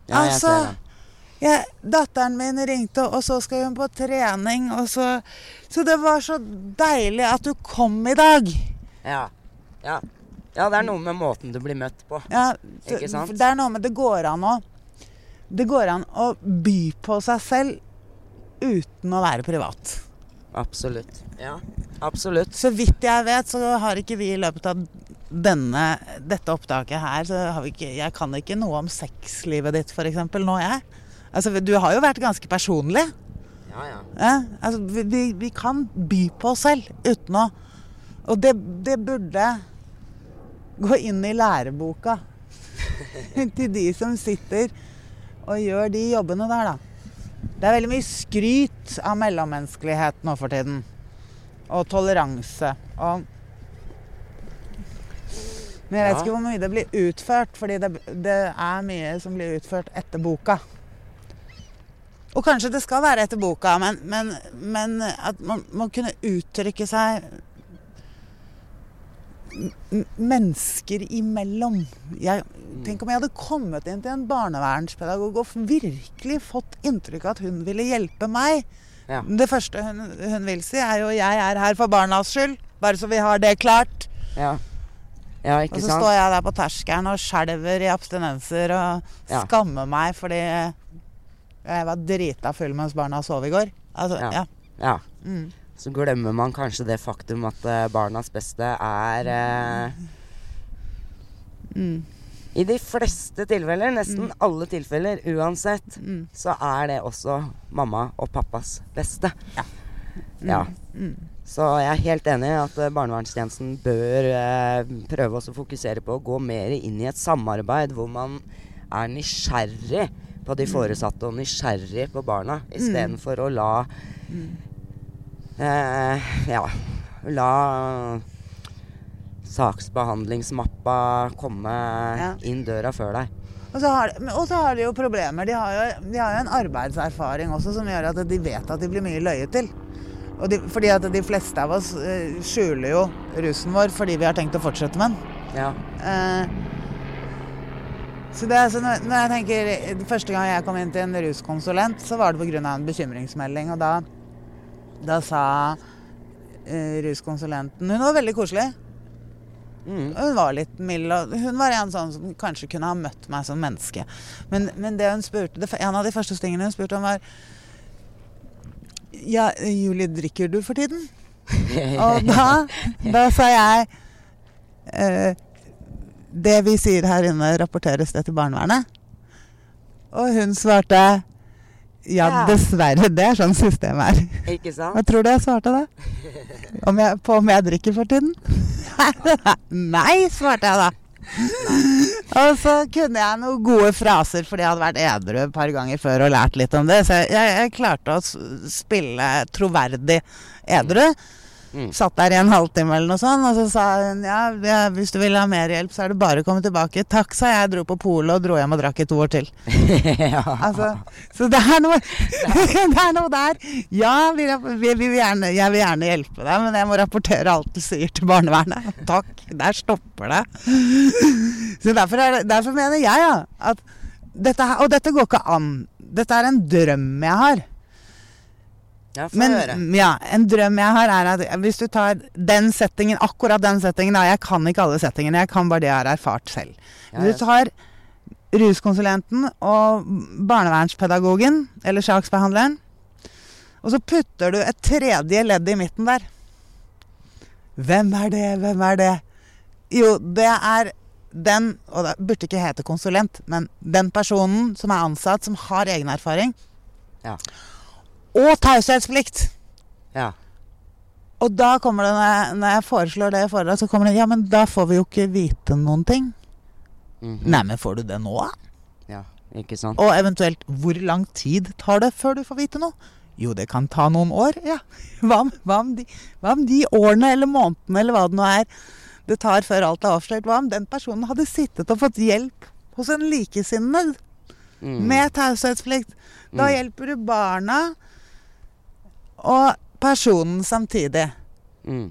Ja, jeg Altså, ser. Jeg, datteren min ringte, og så skal hun på trening, og så Så det var så deilig at du kom i dag. Ja. ja. Ja, det er noe med måten du blir møtt på. Ja, det, sant? det er noe med Det går an å Det går an å by på seg selv uten å være privat. Absolutt. Ja, absolutt. Så vidt jeg vet, så har ikke vi i løpet av denne, dette opptaket her så har vi ikke, Jeg kan ikke noe om sexlivet ditt, f.eks. nå, jeg. Altså, du har jo vært ganske personlig. Ja, ja. Ja? Altså, vi, vi, vi kan by på oss selv uten å Og det, det burde gå inn i læreboka [LAUGHS] til de som sitter og gjør de jobbene der, da. Det er veldig mye skryt av mellommenneskelighet nå for tiden. Og toleranse. Og Men jeg vet ikke hvor mye det blir utført, fordi det, det er mye som blir utført etter boka. Og kanskje det skal være etter boka, men, men, men at man, må kunne uttrykke seg mennesker imellom. Jeg, tenk om jeg hadde kommet inn til en barnevernspedagog og virkelig fått inntrykk av at hun ville hjelpe meg. Ja. Det første hun, hun vil si, er jo 'jeg er her for barnas skyld'. Bare så vi har det klart. Ja, ja Og så sant? står jeg der på terskelen og skjelver i abstinenser og skammer meg fordi jeg var drita full mens barna sov i går. Altså, Ja. ja. Ja. Mm. Så glemmer man kanskje det faktum at eh, barnas beste er eh, Mm. I de fleste tilfeller, nesten alle tilfeller uansett, Mm. så er det også mamma og pappas beste. Ja. Ja. Mm. Så jeg er helt enig i at eh, barnevernstjenesten bør eh, prøve å fokusere på å gå mer inn i et samarbeid hvor man er nysgjerrig på de foresatte og nysgjerrig på barna, istedenfor å la eh, Ja, la saksbehandlingsmappa komme Ja. inn døra før deg. Og, så har, og så har de jo problemer. De har jo, de har jo en arbeidserfaring også som gjør at de vet at de blir mye løyet til. De, fordi at de fleste av oss eh, skjuler jo rusen vår fordi vi har tenkt å fortsette med den. Ja. Eh, så det så når, når jeg tenker Første gang jeg kom inn til en ruskonsulent, så var det pga. en bekymringsmelding. Og da, da sa eh, ruskonsulenten Hun var veldig koselig. Mm. Hun var litt mild. og Hun var en sånn som kanskje kunne ha møtt meg som menneske. Men, men det hun spurte, det, en av de første tingene hun spurte om, var Ja, Julie, drikker du for tiden? [LAUGHS] Og da, da sa jeg eh, Det vi sier her inne, rapporteres det til barnevernet? Og hun svarte ja, Ja. dessverre. Det er sånn systemet er. Ikke sant? Hva tror du jeg svarte da? Om jeg, på om jeg drikker for tiden? [LAUGHS] Nei, svarte jeg da. Og så kunne jeg noen gode fraser, fordi jeg hadde vært edru et par ganger før og lært litt om det. Så jeg, jeg, klarte å spille troverdig edru. Mm. Satt der i en halvtime eller noe sånt, og så sa hun ja, hvis du vil ha mer hjelp, så er det bare å komme tilbake. Takk, sa jeg. Dro på polet og dro hjem og drakk i to år til. ja. [LAUGHS] [LAUGHS] Altså, så det er noe [LAUGHS] Det er noe der. Ja, vi, vi, vi vil gjerne, jeg vil gjerne hjelpe deg, men jeg må rapportere alt du sier til barnevernet. Takk. Der stopper det. Så derfor, er det, derfor mener jeg ja, at dette her, Og dette går ikke an. Dette er en drøm jeg har. Ja, Men høre. ja, en drøm jeg har, er at hvis du tar den settingen, akkurat den settingen da, Jeg kan ikke alle settingene, jeg kan bare det jeg har erfart selv. Ja, Hvis du tar ruskonsulenten og barnevernspedagogen, eller saksbehandleren, og så putter du et tredje ledd i midten der. Hvem er det, hvem er det? Jo, det er den, og det burde ikke hete konsulent, men den personen som er ansatt, som har egen erfaring, Ja. Og taushetsplikt. Ja. Og da kommer det, når jeg, når jeg foreslår det i foredrag, så kommer det Ja, men da får vi jo ikke vite noen ting. Mhm. Nei, men får du det nå, da? ja. Ikke sant? Og eventuelt, hvor lang tid tar det før du får vite noe? Jo, det kan ta noen år, ja. [LAUGHS] Hva om, hva om, de, hva om de årene eller månedene eller hva det nå er det tar før alt er avslørt? Hva om den personen hadde sittet og fått hjelp hos en likesinnede Mm. med taushetsplikt? Da Mm. hjelper du barna og personen samtidig. Mm.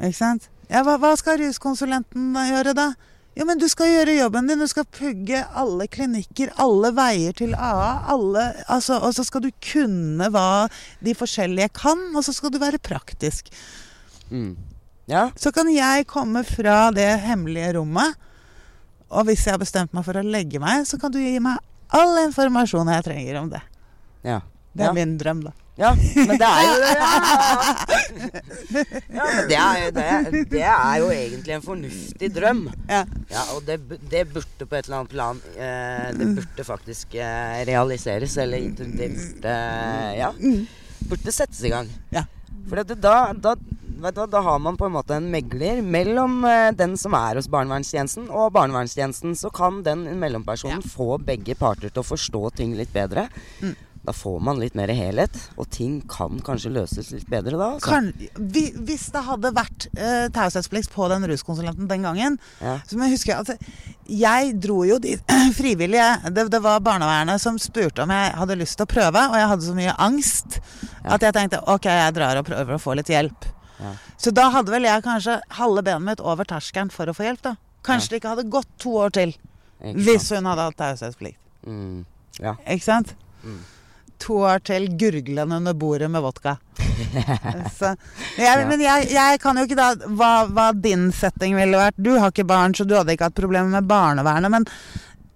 Ikke sant? Ja, hva, hva skal ruskonsulenten gjøre da? Jo, men du skal gjøre jobben din. Du skal pugge alle klinikker, alle veier til AA. Alle, altså, og så skal du kunne hva de forskjellige kan, og så skal du være praktisk. Mm. Ja. Så kan jeg komme fra det hemmelige rommet, og hvis jeg har bestemt meg for å legge meg, så kan du gi meg all informasjon jeg trenger om det. Ja. Det er ja. min drøm, da. Ja, men det er jo det. Ja, [LAUGHS] ja men det er, jo, det, det er jo egentlig en fornuftig drøm. Ja. Ja, og det, det burde på et eller annet plan eh, Det burde faktisk eh, realiseres. Eller det burde Ja. Burde settes i gang. Ja. For da, da, vet du, da har man på en måte en megler mellom eh, den som er hos barnevernstjenesten, og barnevernstjenesten. Så kan den mellompersonen få begge parter til å forstå ting litt bedre. Da får man litt mer helhet, og ting kan kanskje løses litt bedre da. Altså. Kan, vi, hvis det hadde vært uh, taushetsplikt på den ruskonsulenten den gangen Ja. Så må jeg huske at jeg dro jo de [CLEARS THROAT] frivillige det, det var barnevernet som spurte om jeg hadde lyst til å prøve, og jeg hadde så mye angst Ja. at jeg tenkte ok, jeg drar og prøver å få litt hjelp. Ja. Så da hadde vel jeg kanskje halve benet mitt over terskelen for å få hjelp, da. Kanskje det ikke hadde gått to år til hvis hun hadde hatt taushetsplikt. Mm. Ja. Ikke sant? Mm. To år til gurglende under bordet med vodka. [LAUGHS] så, jeg. Men jeg, jeg kan jo ikke da hva, hva din setting ville vært. Du har ikke barn, så du hadde ikke hatt problemer med barnevernet. Men,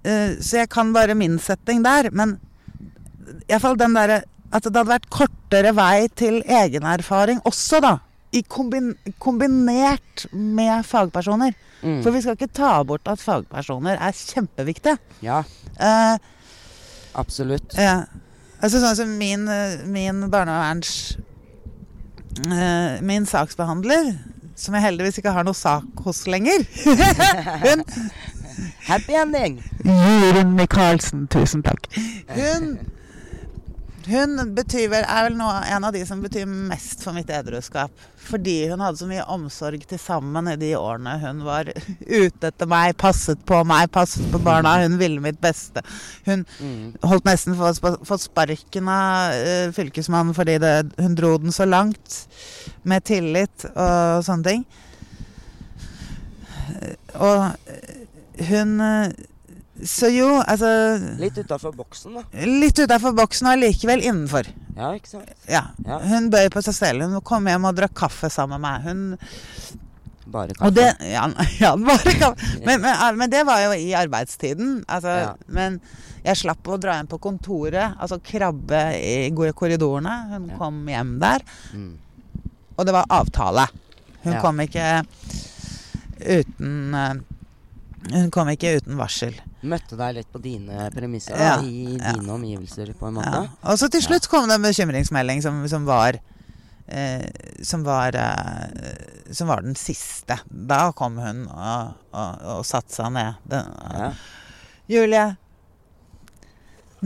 uh, så jeg kan bare min setting der. Men iallfall den derre At det hadde vært kortere vei til egenerfaring også, da. I kombin, kombinert med fagpersoner. Mm. For vi skal ikke ta bort at fagpersoner er kjempeviktige. ja, Uh, absolutt. ja. Altså sånn som min, min barneverns eh, Min saksbehandler, som jeg heldigvis ikke har noe sak hos lenger [LAUGHS] Hun Happy ending! Jorunn Michaelsen, tusen takk. Hun hun betyr er vel noe, en av de som betyr mest for mitt edruskap. Fordi hun hadde så mye omsorg til sammen i de årene hun var ute etter meg, passet på meg, passet på barna. Hun ville mitt beste. Hun Mm. holdt nesten for å få sparken av uh, fylkesmannen fordi det, hun dro den så langt. Med tillit og sånne ting. Eh, Og hun eh, Så jo, altså Litt utafor boksen, da. Litt utafor boksen og likevel innenfor. Ja, ikke sant? Ja. Ja. Hun bøy på seg selv. Hun kom hjem og drakk kaffe sammen med meg. Hun, Bare kaffe. det Ja, [LAUGHS] ja bare kaffe. Men, men, men det var jo i arbeidstiden. Altså, Ja. Men jeg slapp å dra hjem på kontoret, altså krabbe i korridorene. Hun kom hjem der, Mm. og det var avtale. Hun kom ikke uten eh, Hun kom ikke uten varsel. Møtte deg litt på dine premisser, Ja, i ja. dine omgivelser, på en måte. Ja. Og så til slutt kom det en bekymringsmelding som, som var eh, som var eh, Som var den siste. Da kom hun og, og, og satte seg ned. Den. Julie,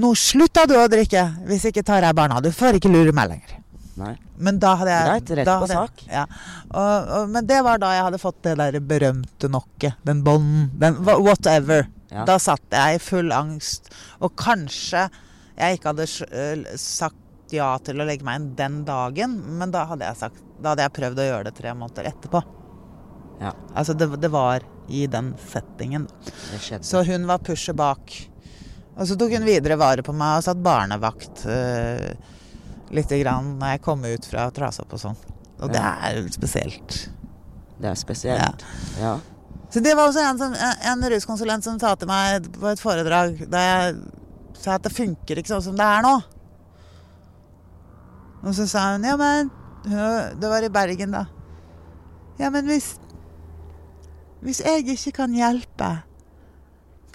nå slutta du å drikke hvis ikke tar jeg barna. Du får ikke lure meg lenger. Nei. Men da hadde jeg Greit, rett på jeg- sak. Ja. Og, og, men det var da jeg hadde fått det der berømte knocket. Den bånden. Den whatever. Ja. Da satt jeg i full angst. Og kanskje jeg ikke hadde øh, sagt ja til å legge meg inn den dagen, men da hadde jeg sagt Da hadde jeg prøvd å gjøre det tre måneder etterpå. Ja. Altså, det, det var i den settingen. Det. Så hun var pushet bak. Og så tok hun videre vare på meg og satt barnevakt uh, lite grann når jeg kom ut fra trasopp og sånn. Og det er spesielt. Det er spesielt. Ja. Så det var også en, som, en ruskonsulent som sa til meg på et foredrag da jeg sa at det funker ikke sånn som det er nå. Og så sa hun ja, men Det var i Bergen, da. Ja, men hvis Hvis jeg ikke kan hjelpe,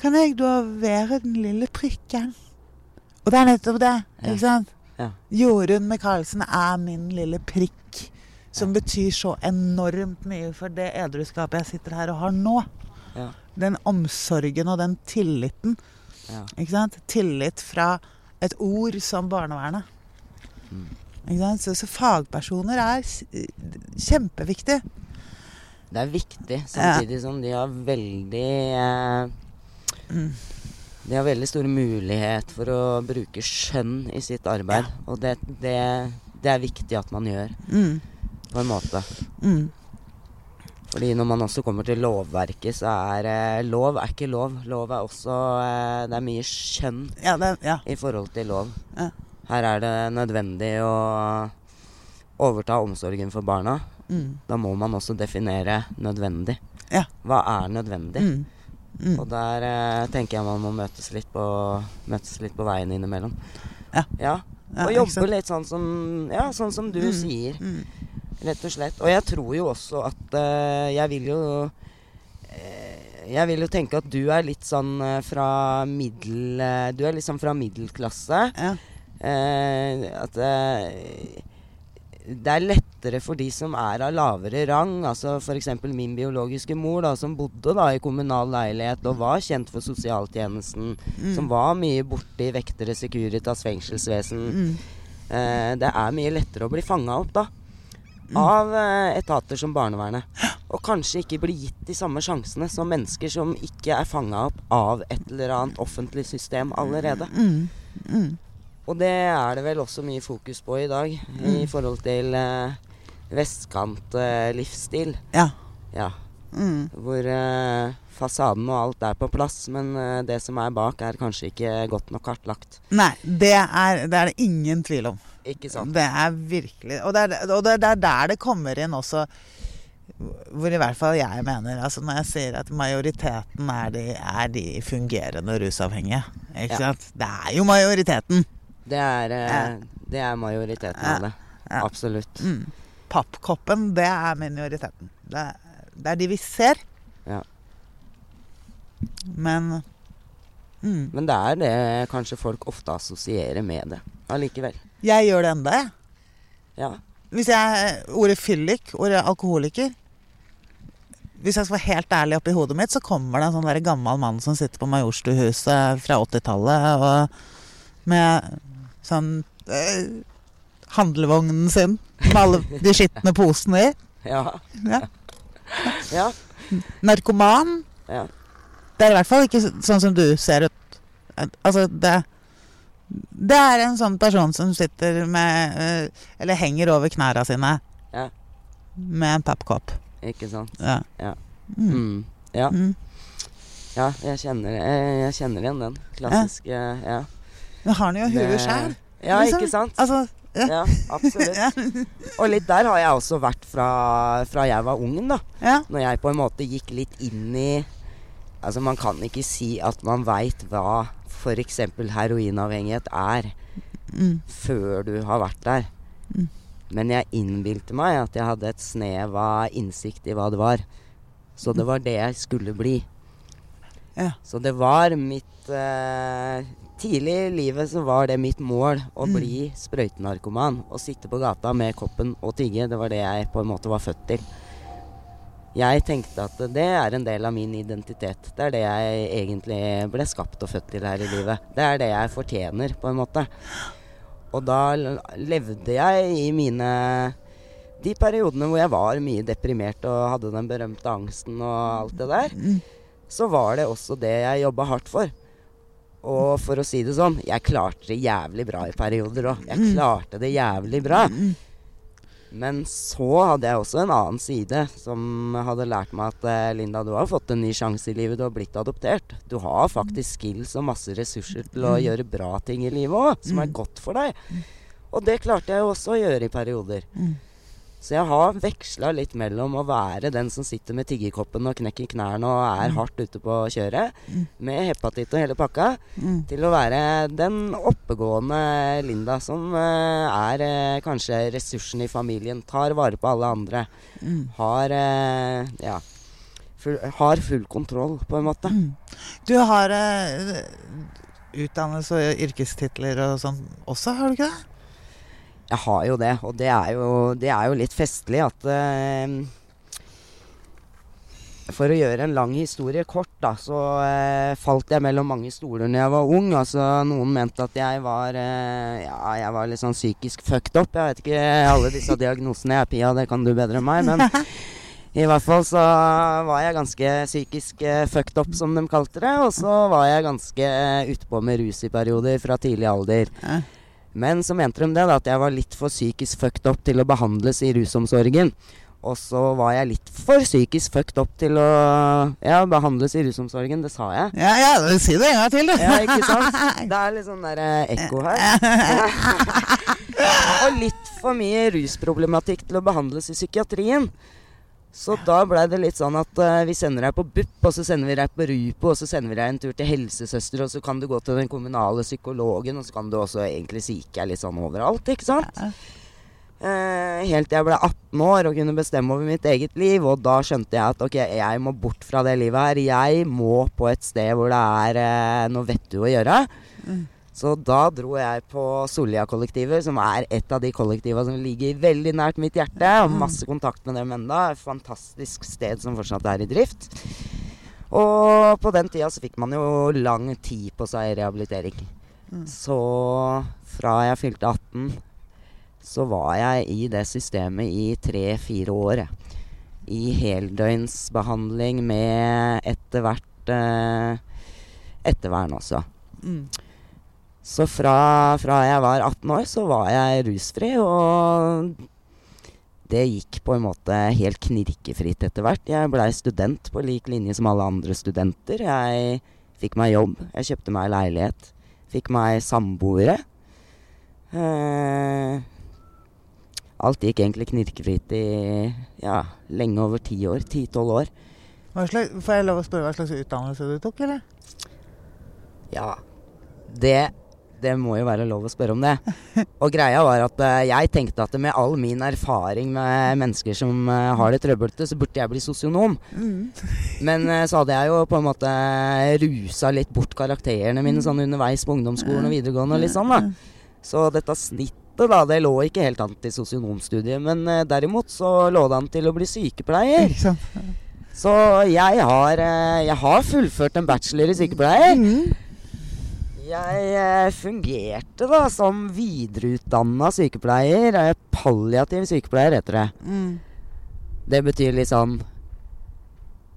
kan jeg da være den lille prikken? Og det er nettopp det, ikke sant? Ja. Jorunn Michaelsen er min lille prikk. Som betyr så enormt mye for det edruskapet jeg sitter her og har nå. Ja. Den omsorgen og den tilliten. Ja. Ikke sant? Tillit fra et ord som barnevernet. Mm. Ikke sant? Så, så fagpersoner er kjempeviktig. Det er viktig, samtidig som de har veldig eh, Mm. De har veldig stor mulighet for å bruke skjønn i sitt arbeid. Og det, det, det er viktig at man gjør, Mm. på en måte. Mm. Fordi når man også kommer til lovverket, så er eh, lov er ikke lov. Lov er også eh, Det er mye skjønn Ja, ja. i forhold til lov. Ja. Her er det nødvendig å overta omsorgen for barna. Mm. Da må man også definere nødvendig. Ja. Hva er nødvendig? Mm. Mm. Og der eh, tenker jeg man må møtes litt på, møtes litt på veien innimellom. Ja. ja. Og ja, jobbe litt sånn som, ja, sånn som du Mm. sier, Mm. rett og slett. Og jeg tror jo også at eh, jeg vil jo eh, Jeg vil jo tenke at du er litt sånn eh, fra middel... eh, du er liksom fra middelklasse. Ja. Eh, at det er lettere for de som er av lavere rang. Altså f.eks. min biologiske mor, da, som bodde da i kommunal leilighet og var kjent for sosialtjenesten. Som var mye borte i vektere Securitas fengselsvesen. Eh, det er mye lettere å bli fanga opp da. Av eh, etater som barnevernet. Og kanskje ikke bli gitt de samme sjansene som mennesker som ikke er fanga opp av et eller annet offentlig system allerede. Og det er det vel også mye fokus på i dag i forhold til eh, vestkantlivsstil. Ja. ja. Mm. Hvor eh, fasaden og alt er på plass, men eh, det som er bak, er kanskje ikke godt nok kartlagt. Nei, det er, det er det ingen tvil om. Ikke sant? Det er virkelig Og det er, og det er der det kommer inn også hvor i hvert fall jeg mener altså Når jeg sier at majoriteten er de, er de fungerende rusavhengige. Ikke Ja. sant? Det er jo majoriteten. Det er, eh, det er majoriteten av det. Absolutt. Mm. Pappkoppen, det er minoriteten. Det, det er de vi ser. Ja. Men mm, Men det er det kanskje folk ofte assosierer med det allikevel. jeg gjør det enda, jeg. Ja. Hvis jeg Ordet fyllik, ordet alkoholiker Hvis jeg skal være helt ærlig oppi hodet mitt, så kommer det en sånn gammel mann som sitter på Majorstuhuset fra 80-tallet og med sånn eh, handlevognen sin med alle de skitne posene i. Ja. Ja. Ja. Narkoman. ja. Det er i hvert fall ikke sånn som du ser ut. Altså, det Det er en sånn person som sitter med eh, Eller henger over knærne sine Ja. med en pappkopp. Ikke sant. Ja. Ja. Mm. Mm. Ja. Mm. ja, jeg kjenner, jeg, jeg kjenner igjen den. Klassiske Ja. Men har han jo huet sjæl. Ja, Liksom. ikke sant? Altså, ja. Ja, absolutt. [LAUGHS] Ja. Og litt der har jeg også vært fra, fra jeg var ung, da. ja. Når jeg på en måte gikk litt inn i Altså, man kan ikke si at man veit hva f.eks. heroinavhengighet er Mm. før du har vært der. Mm. Men jeg innbilte meg at jeg hadde et snev av innsikt i hva det var. Så det var det jeg skulle bli. Ja. Så det var mitt eh, Tidlig i livet så var det mitt mål å Mm. bli sprøytenarkoman. Å sitte på gata med koppen og tigge. Det var det jeg på en måte var født til. Jeg tenkte at det er en del av min identitet. Det er det jeg egentlig ble skapt og født til her i livet. Det er det jeg fortjener, på en måte. Og da levde jeg i mine De periodene hvor jeg var mye deprimert og hadde den berømte angsten og alt det der, Mm. så var det også det jeg jobba hardt for. Og for å si det sånn, jeg klarte det jævlig bra i perioder òg. Jeg klarte det jævlig bra. Mm. Men så hadde jeg også en annen side som hadde lært meg at eh, Linda, du har fått en ny sjanse i livet. Du har blitt adoptert. Du har faktisk skills og masse ressurser til å gjøre bra ting i livet òg, som er godt for deg. Og det klarte jeg jo også å gjøre i perioder. Mm. Så jeg har veksla litt mellom å være den som sitter med tiggerkoppen og knekker knærne og er hardt ute på kjøret, med hepatitt og hele pakka, Mm. til å være den oppegående Linda som eh, er eh, kanskje ressursen i familien, tar vare på alle andre, Mm. har eh, ja, full, har full kontroll, på en måte. Mm. Du har utdannelse og yrkestitler og sånn også, har du ikke det? Jeg har jo det, og det er jo, det er jo litt festlig at uh, For å gjøre en lang historie kort, da, så uh, falt jeg mellom mange stoler når jeg var ung. Altså, noen mente at jeg var uh, Ja, jeg var litt sånn psykisk fucked up. Jeg vet ikke alle disse diagnosene. Jeg, er Pia, det kan du bedre enn meg. Men i hvert fall så var jeg ganske psykisk uh, fucked up, som de kalte det. Og så var jeg ganske uh, utpå med rus i perioder fra tidlig alder. Men så mente de det, da, at jeg var litt for psykisk fucked up til å behandles i rusomsorgen. Og så var jeg litt for psykisk fucked up til å ja, behandles i rusomsorgen. Det sa jeg. Ja, ja, si det en gang til, du. Ja, ikke sant? [LAUGHS] Det er litt sånn der eh, ekko her. [LAUGHS] [LAUGHS] og litt for mye rusproblematikk til å behandles i psykiatrien. Så da blei det litt sånn at uh, vi sender deg på BUP, og så sender vi deg på RUPO, og så sender vi deg en tur til helsesøster, og så kan du gå til den kommunale psykologen, og så kan du også egentlig psyke litt sånn overalt, ikke sant? Ja. Uh, helt til jeg ble 18 år og kunne bestemme over mitt eget liv, og da skjønte jeg at ok, jeg må bort fra det livet her. Jeg må på et sted hvor det er uh, noe vettu å gjøre. Så da dro jeg på Sollia-kollektivet, som er et av de kollektiva som ligger veldig nært mitt hjerte. Jeg har masse kontakt med dem enda. Et fantastisk sted som fortsatt er i drift. Og på den tida så fikk man jo lang tid på seg i rehabilitering. Så fra jeg fylte 18, så var jeg i det systemet i tre-fire år. I heldøgnsbehandling med etter hvert eh, ettervern også. Mm. Så fra, fra jeg var 18 år, så var jeg rusfri, og det gikk på en måte helt knirkefritt etter hvert. Jeg blei student på lik linje som alle andre studenter. Jeg fikk meg jobb, jeg kjøpte meg leilighet. Fikk meg samboere. Eh, alt gikk egentlig knirkefritt i ja, lenge over ti år. Ti-tolv år. Slags, får jeg lov å spørre hva slags utdannelse du tok, eller? Ja, det det må jo være lov å spørre om det. Og greia var at eh, jeg tenkte at med all min erfaring med mennesker som eh, har det trøblete, så burde jeg bli sosionom. Men eh, så hadde jeg jo på en måte rusa litt bort karakterene mine sånn underveis på ungdomsskolen og videregående og litt sånn, da. Så dette snittet, da, det lå ikke helt an til sosionomstudiet. Men derimot så lå det an til å bli sykepleier. Ikke sant? Så jeg har, jeg har fullført en bachelor i sykepleier. Mm. Jeg eh, fungerte da som videreutdanna sykepleier. eh, Palliativ sykepleier heter det. Mm. Det betyr litt sånn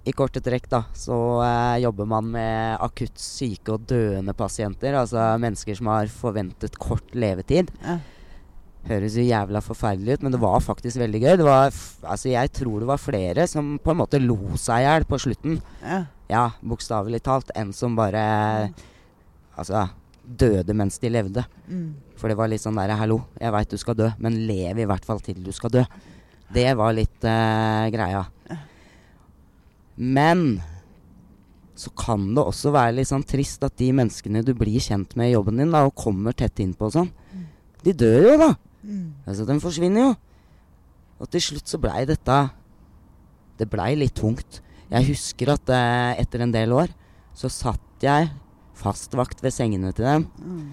I korte trekk, da, så eh, jobber man med akutt syke og døende pasienter. Altså mennesker som har forventet kort levetid. Ja. Høres jo jævla forferdelig ut, men det var faktisk veldig gøy. Det var, altså Jeg tror det var flere som på en måte lo seg i hjel på slutten. Ja. Ja, bokstavelig talt. Enn som bare Altså døde mens de levde. Mm. For det var litt sånn derre Hallo, jeg veit du skal dø, men lev i hvert fall til du skal dø. Det var litt uh, greia. Men så kan det også være litt sånn trist at de menneskene du blir kjent med i jobben din, da, og kommer tett innpå og sånn, de dør jo, da. Mm. Altså, de forsvinner jo. Og til slutt så blei dette Det blei litt tungt. Jeg husker at eh, etter en del år så satt jeg fastvakt ved sengene til dem Mm.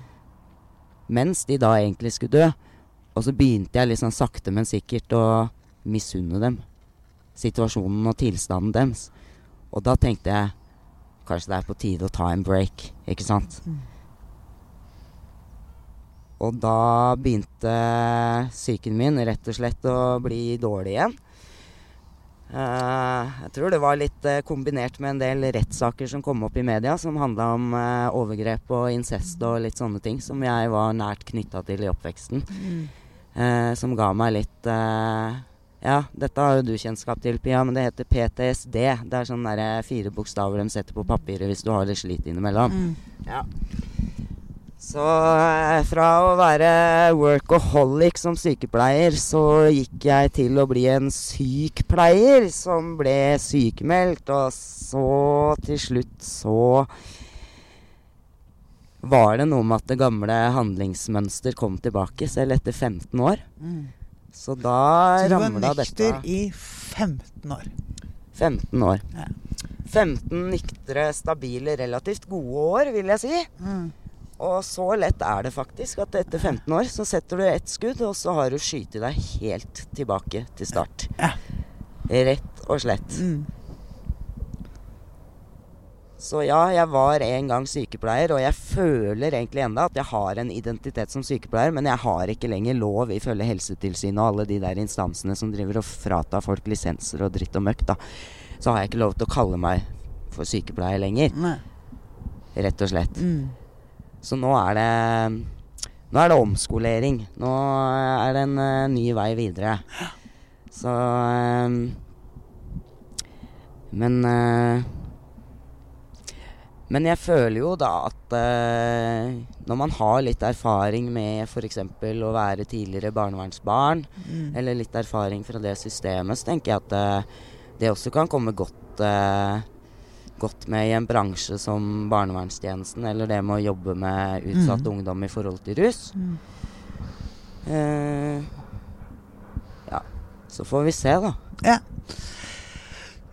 mens de da egentlig skulle dø. Og så begynte jeg liksom sakte, men sikkert å misunne dem. Situasjonen og tilstanden deres. Og da tenkte jeg kanskje det er på tide å ta en break, ikke sant? Og da begynte psyken min rett og slett å bli dårlig igjen. Eh, jeg tror det var litt eh, kombinert med en del rettssaker som kom opp i media, som handla om eh, overgrep og incest og litt sånne ting, som jeg var nært knytta til i oppveksten. Mm. Som ga meg litt Ja, dette har jo du kjennskap til, Pia, men det heter PTSD. Det er sånne fire bokstaver de setter på papiret hvis du har litt slit innimellom. Mm. Ja. Så eh, fra å være workaholic som sykepleier, så gikk jeg til å bli en sykepleier som ble sykemeldt. Og så til slutt så var det noe med at det gamle handlingsmønster kom tilbake, selv etter 15 år. Mm. Så da Så du var nykter i 15 år. 15 år. Ja. 15 nyktre, stabile, relativt gode år, vil jeg si. Mm. Og så lett er det faktisk at etter 15 år så setter du ett skudd, og så har du skutt deg helt tilbake til start. Ja. Rett og slett. Mm. Så ja, jeg var en gang sykepleier, og jeg føler egentlig enda at jeg har en identitet som sykepleier, men jeg har ikke lenger lov ifølge Helsetilsynet og alle de der instansene som driver og fratar folk lisenser og dritt og møkk, da. Så har jeg ikke lov til å kalle meg for sykepleier lenger, Nei. rett og slett. Mm. Så nå er det Nå er det omskolering. Nå er det en uh, ny vei videre. Så um, Men uh, Men jeg føler jo da at uh, når man har litt erfaring med f.eks. å være tidligere barnevernsbarn, Mm. eller litt erfaring fra det systemet, så tenker jeg at uh, det også kan komme godt, eh, godt med i en bransje som barnevernstjenesten, eller det med å jobbe med utsatt Mm. ungdom i forhold til rus. Mm. Eh, ja, så får vi se, da. Ja.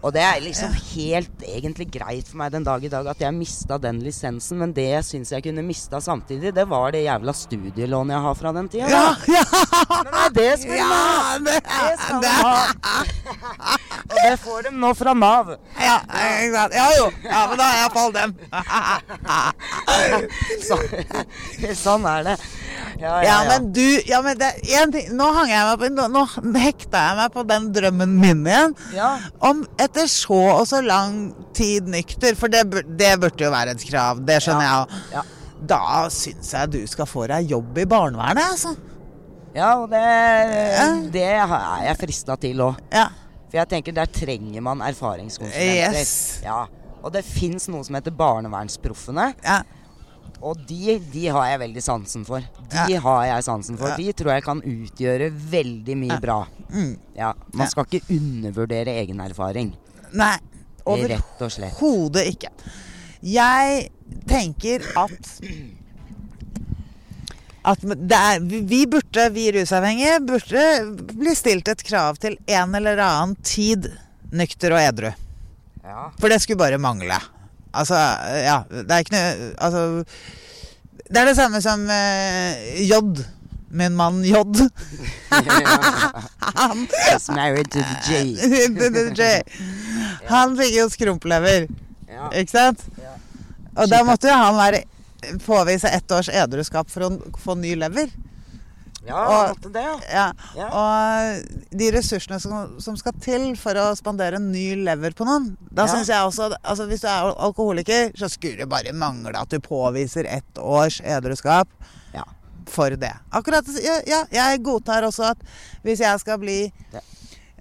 Og det er liksom helt egentlig greit for meg den dag i dag at jeg mista den lisensen, men det jeg syns jeg kunne mista samtidig, det var det jævla studielånet jeg har fra den tida. Ja, ja, Men det skal du ja, ha! Det skal de ha! Det får de nå fra Nav. ja, ja jo. Ja, men da har jeg iallfall dem. [LAUGHS] Så, sånn er det. Ja, Ja, men du ja, men det, en ting, Nå jeg på Nå, nå hekta jeg meg på den drømmen min igjen. Ja. Om etter så og så lang tid nykter, for det, det burde jo være et krav. Det skjønner jeg òg. Ja. Da syns jeg du skal få deg jobb i barnevernet, altså. Ja, og det, det er jeg frista til òg. Ja. For jeg tenker der trenger man erfaringskonsulenter. Yes. Ja. Og det fins noe som heter Barnevernsproffene. ja. Og de, de har jeg veldig sansen for. De Ja. har jeg sansen for. De tror jeg kan utgjøre veldig mye bra. Mm. Ja, Man skal ikke undervurdere egen erfaring. Nei. Overhodet ikke. Jeg tenker at at det er, vi burde, vi rusavhengige, burde bli stilt et krav til en eller annen tid nykter og edru. Ja. For det skulle bare mangle. Altså, ja, det er ikke noe Altså Det er det samme som uh, J. Min mann J. [LAUGHS] [LAUGHS] Han Just married [LAUGHS] to the J. Han fikk jo skrumplever, Ja. ikke sant? Ja. Og da måtte jo han være påvise ett års edruskap for å få ny lever. Ja, Og- det, ja. Ja. Og de ressursene som, som skal til for å spandere en ny lever på noen Da Ja. synes jeg også altså Hvis du er alkoholiker, så skulle det bare mangle at du påviser ett års edruskap Ja. for det. Akkurat Ja, jeg godtar også at hvis jeg skal bli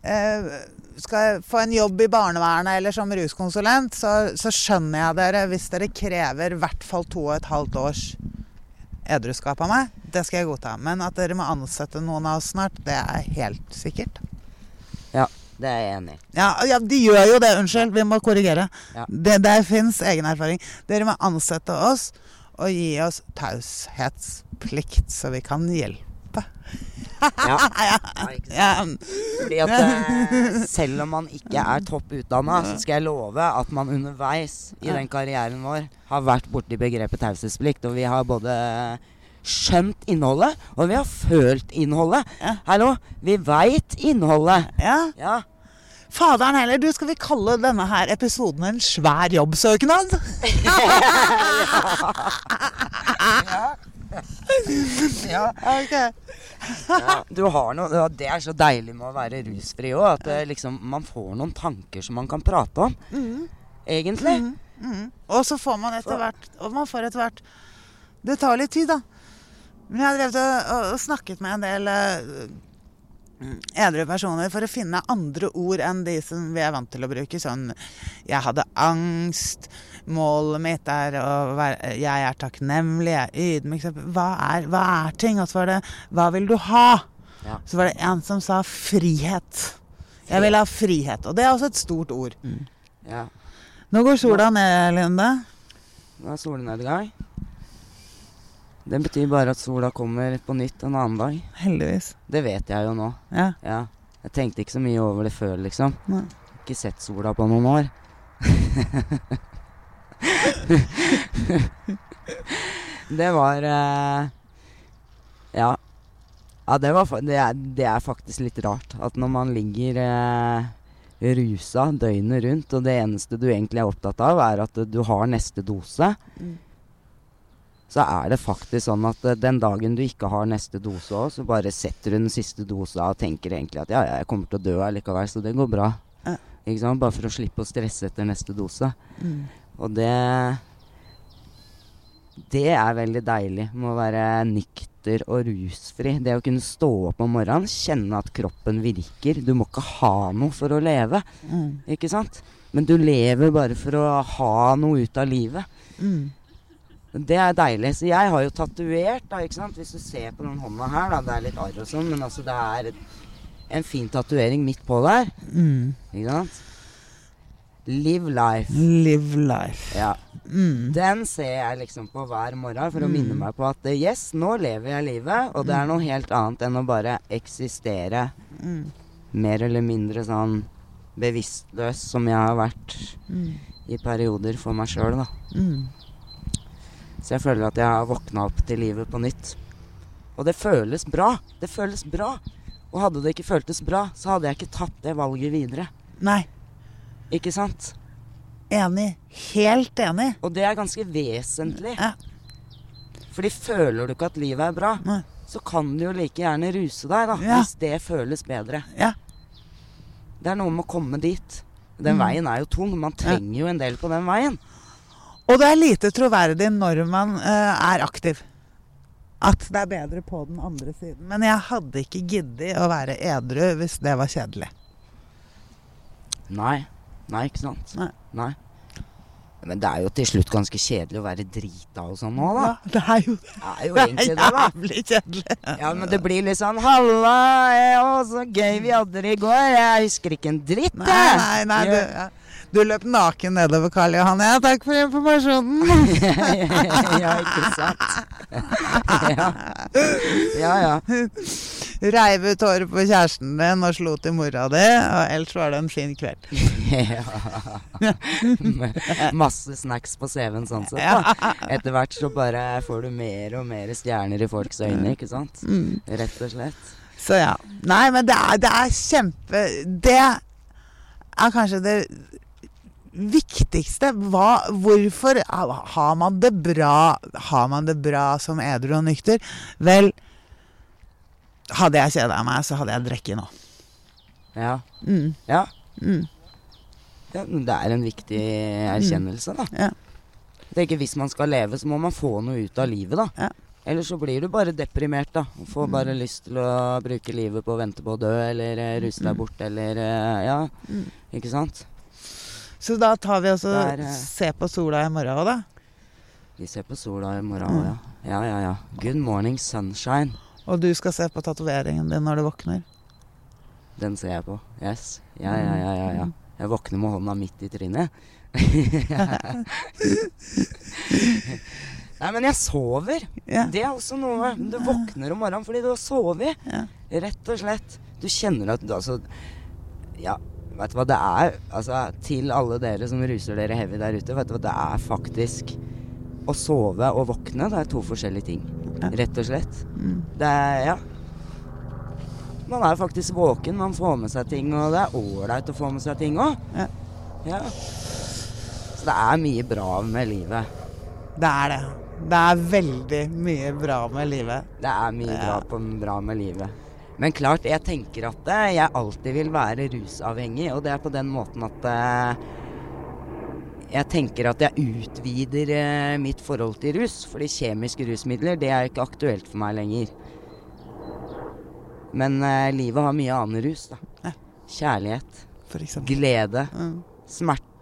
eh, Skal få en jobb i barnevernet eller som ruskonsulent, så, så skjønner jeg dere hvis dere krever i hvert fall to og et halvt års edruskap av meg. Det skal jeg godta. Men at dere må ansette noen av oss snart, det er helt sikkert. ja. Det er jeg enig i. Ja, ja de gjør jo det. Unnskyld, vi må korrigere. Ja. Det, der fins egen erfaring. Dere må ansette oss og gi oss taushetsplikt, så vi kan hjelpe. Ja. [LAUGHS] ja. Ja, ikke sant. Fordi at eh, [LAUGHS] selv om man ikke er topp utdanna, så skal jeg love at man underveis i den karrieren vår har vært borti begrepet taushetsplikt. Og vi har både skjønt innholdet, og vi har følt innholdet. Ja. Hallo, vi veit innholdet. ja. Ja. Faderen heller, du, skal vi kalle denne her episoden en svær jobbsøknad? [LAUGHS] ja. ja. ja. Du har noe ja, Det er så deilig med å være rusfri òg, at det liksom, man får noen tanker som man kan prate om. Egentlig. Mm. Og så får man etter hvert Og man får etter hvert Det tar litt tid, da. Men jeg har drevet og, og, snakket med en del uh, edru personer for å finne andre ord enn de som vi er vant til å bruke. Sånn Jeg hadde angst. Målet mitt er å være Jeg er takknemlig, jeg er ydmyk. Hva er, hva er ting? Og så var det Hva vil du ha? Ja. Så var det en som sa frihet. Jeg vil ha frihet. Og det er også et stort ord. Ja. Nå går sola ned, Linde. Nå er solnedgang. Det betyr bare at sola kommer på nytt en annen dag. Heldigvis. Det vet jeg jo nå. Ja. Ja. Jeg tenkte ikke så mye over det før, liksom. Nei. Ikke sett sola på noen år. [LAUGHS] [LAUGHS] det var uh, Ja. Ja, det, var, det, er, det er faktisk litt rart at når man ligger uh, rusa døgnet rundt, og det eneste du egentlig er opptatt av, er at du har neste dose, Mm. så er det faktisk sånn at uh, den dagen du ikke har neste dose òg, så bare setter du den siste dosa og tenker egentlig at ja, jeg kommer til å dø allikevel, så det går bra. Bare for å slippe å stresse etter neste dose. Mm. Og det Det er veldig deilig med å være nykter og rusfri. Det å kunne stå opp om morgenen, kjenne at kroppen virker. Du må ikke ha noe for å leve, Mm. ikke sant? Men du lever bare for å ha noe ut av livet. Mm. Det er deilig. Så jeg har jo tatovert, da, ikke sant. Hvis du ser på den hånda her, da. Det er litt arr og sånn, men altså det er en fin tatovering midt på der. Mm. Ikke sant? Live life. Live life. Ja. Mm. Den ser jeg liksom på hver morgen for å minne meg på at yes, nå lever jeg livet, og det er noe helt annet enn å bare eksistere Mm. mer eller mindre sånn bevisstløs som jeg har vært Mm. i perioder for meg sjøl, da. Mm. Så jeg føler at jeg har våkna opp til livet på nytt. Og det føles bra. Det føles bra. Og hadde det ikke føltes bra, så hadde jeg ikke tatt det valget videre. Nei. Ikke sant? Enig. Helt enig. Og det er ganske vesentlig. Ja. Fordi føler du ikke at livet er bra, Nei. så kan du jo like gjerne ruse deg, da. Ja. Hvis det føles bedre. Ja. Det er noe med å komme dit. Den Mm. veien er jo tung. Man trenger jo en del på den veien. Og det er lite troverdig når man uh, er aktiv. At det er bedre på den andre siden. Men jeg hadde ikke giddet å være edru hvis det var kjedelig. Nei. Nei, ikke sant? Nei. Men det er jo til slutt ganske kjedelig å være drita og sånn nå, da. Ja, det er jo Det er jo det egentlig er det, jævlig kjedelig. Ja, men det blir litt sånn Halla, å, så gøy vi hadde det i går. Jeg husker ikke en dritt, Nei, jeg. nei, nei du, ja. Du løp naken nedover Karl Johan. Ja, takk for informasjonen. [LAUGHS] ja, ikke sant? ja. ja, ja. Reiv ut håret på kjæresten din og slo til mora di, og ellers var det en fin kveld. ja. [LAUGHS] Masse snacks på CV-en sånn sett. Da. Etter hvert så bare får du mer og mer stjerner i folks øyne, ikke sant? Mm. Rett og slett. Så ja. Nei, men det er, det er kjempe Det er kanskje det viktigste. Hva, hvorfor har man det bra Har man det bra som edru og nykter? Vel, hadde jeg kjeda meg, så hadde jeg drukket nå. Ja. Mm. Ja. Mm. ja. Det er en viktig erkjennelse, da. Ja. Jeg tenker Hvis man skal leve, så må man få noe ut av livet, da. Ja. Ellers så blir du bare deprimert, da. Og får bare lyst til å bruke livet på å vente på å dø, eller eh, ruse deg bort, eller eh, Ja, Mm. ikke sant? Så da tar vi også Det er, eh, Se på sola i morgen òg, da. Vi ser på sola i morgen òg, ja. Ja, ja, ja. Good morning, sunshine. Og du skal se på tatoveringen din når du våkner. Den ser jeg på. Yes. Ja, ja, ja, ja. ja. Jeg våkner med hånda midt i trynet. [LAUGHS] Nei, men jeg sover. Ja. Det er også noe. Du våkner om morgenen fordi du har sovet. Ja. Rett og slett. Du kjenner at du altså Ja, vet du hva det er? Altså, til alle dere som ruser dere heavy der ute, vet du hva det er faktisk Å sove og våkne, det er to forskjellige ting. Ja. Rett og slett. Mm. Det er Ja. Man er faktisk våken, man får med seg ting, og det er ålreit å få med seg ting òg. Ja. Ja. Så det er mye bra med livet. Det er det. Det er veldig mye bra med livet. Det er mye Ja. bra, på, bra med livet. Men klart, jeg tenker at eh, jeg alltid vil være rusavhengig, og det er på den måten at eh, jeg tenker at jeg utvider eh, mitt forhold til rus. Fordi kjemiske rusmidler, det er ikke aktuelt for meg lenger. Men livet har mye annen rus, da. Kjærlighet, glede, Mm.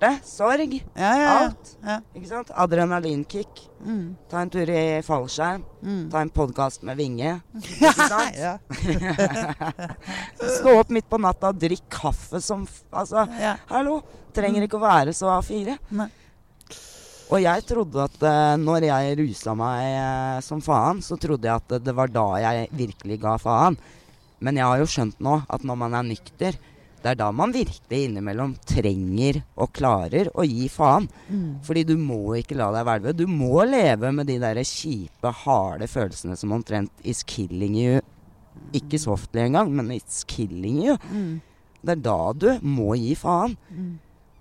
Smerte, sorg. Ja, ja, ja. Alt. ja. Ikke sant? Adrenalinkick. Mm. Ta en tur i fallskjerm. Mm. Ta en podkast med Vinge. [LAUGHS] Ikke sant? [LAUGHS] Stå opp midt på natta og drikk kaffe som Altså, hallo! Trenger ikke å være så A4. Nei. Og jeg trodde at uh, når jeg rusa meg uh, som faen, så trodde jeg at det var da jeg virkelig ga faen. Men jeg har jo skjønt nå at når man er nykter, det er da man virkelig innimellom trenger og klarer å gi faen. Mm. Fordi du må ikke la deg hvelve. Du må leve med de der kjipe, harde følelsene som omtrent is killing you. Ikke softly engang, men it's killing you. Mm. Det er da du må gi faen. Mm.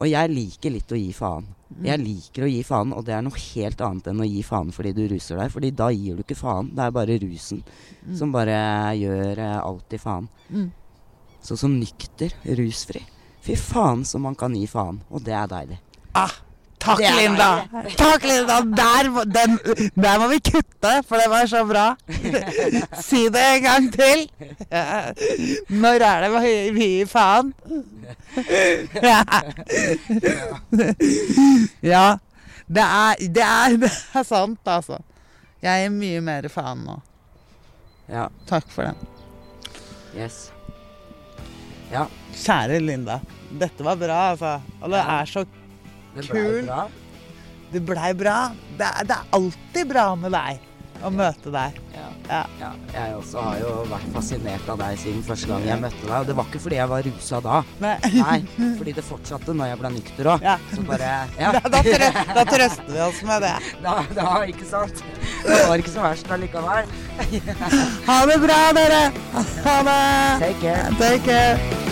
Og jeg liker litt å gi faen. Jeg liker å gi faen, og det er noe helt annet enn å gi faen fordi du ruser deg. Fordi da gir du ikke faen. Det er bare rusen som bare gjør eh, i faen. Mm. Så som nykter, rusfri. Fy faen som man kan gi faen. Og det er deilig. Ah, takk, er Linda! Takk, Linda! Der, den, der må vi kutte, for det var så bra. [LAUGHS] si det en gang til. Når er det vi vi gir faen? ja. Det er, det, er, det er sant, altså. Jeg gir mye mer faen nå. Ja. Takk for den. Yes. Ja. Kjære Linda. Dette var bra, altså. Og det er så bra. Det blei bra. Det det er alltid bra med deg. Å møte deg. Ja. Ja. Ja, jeg også har jo vært fascinert av deg siden første gang jeg møtte deg. Og det var ikke fordi jeg var rusa da. Nei. Nei, [LAUGHS] fordi det fortsatte når jeg ble nykter òg. Ja. Så bare Ja. [LAUGHS] Da, da, trø, da trøster vi oss med det. [LAUGHS] Da, da, ikke sant? Det var ikke så verst allikevel. Ha det bra, dere! Ha det! Take care. Take care.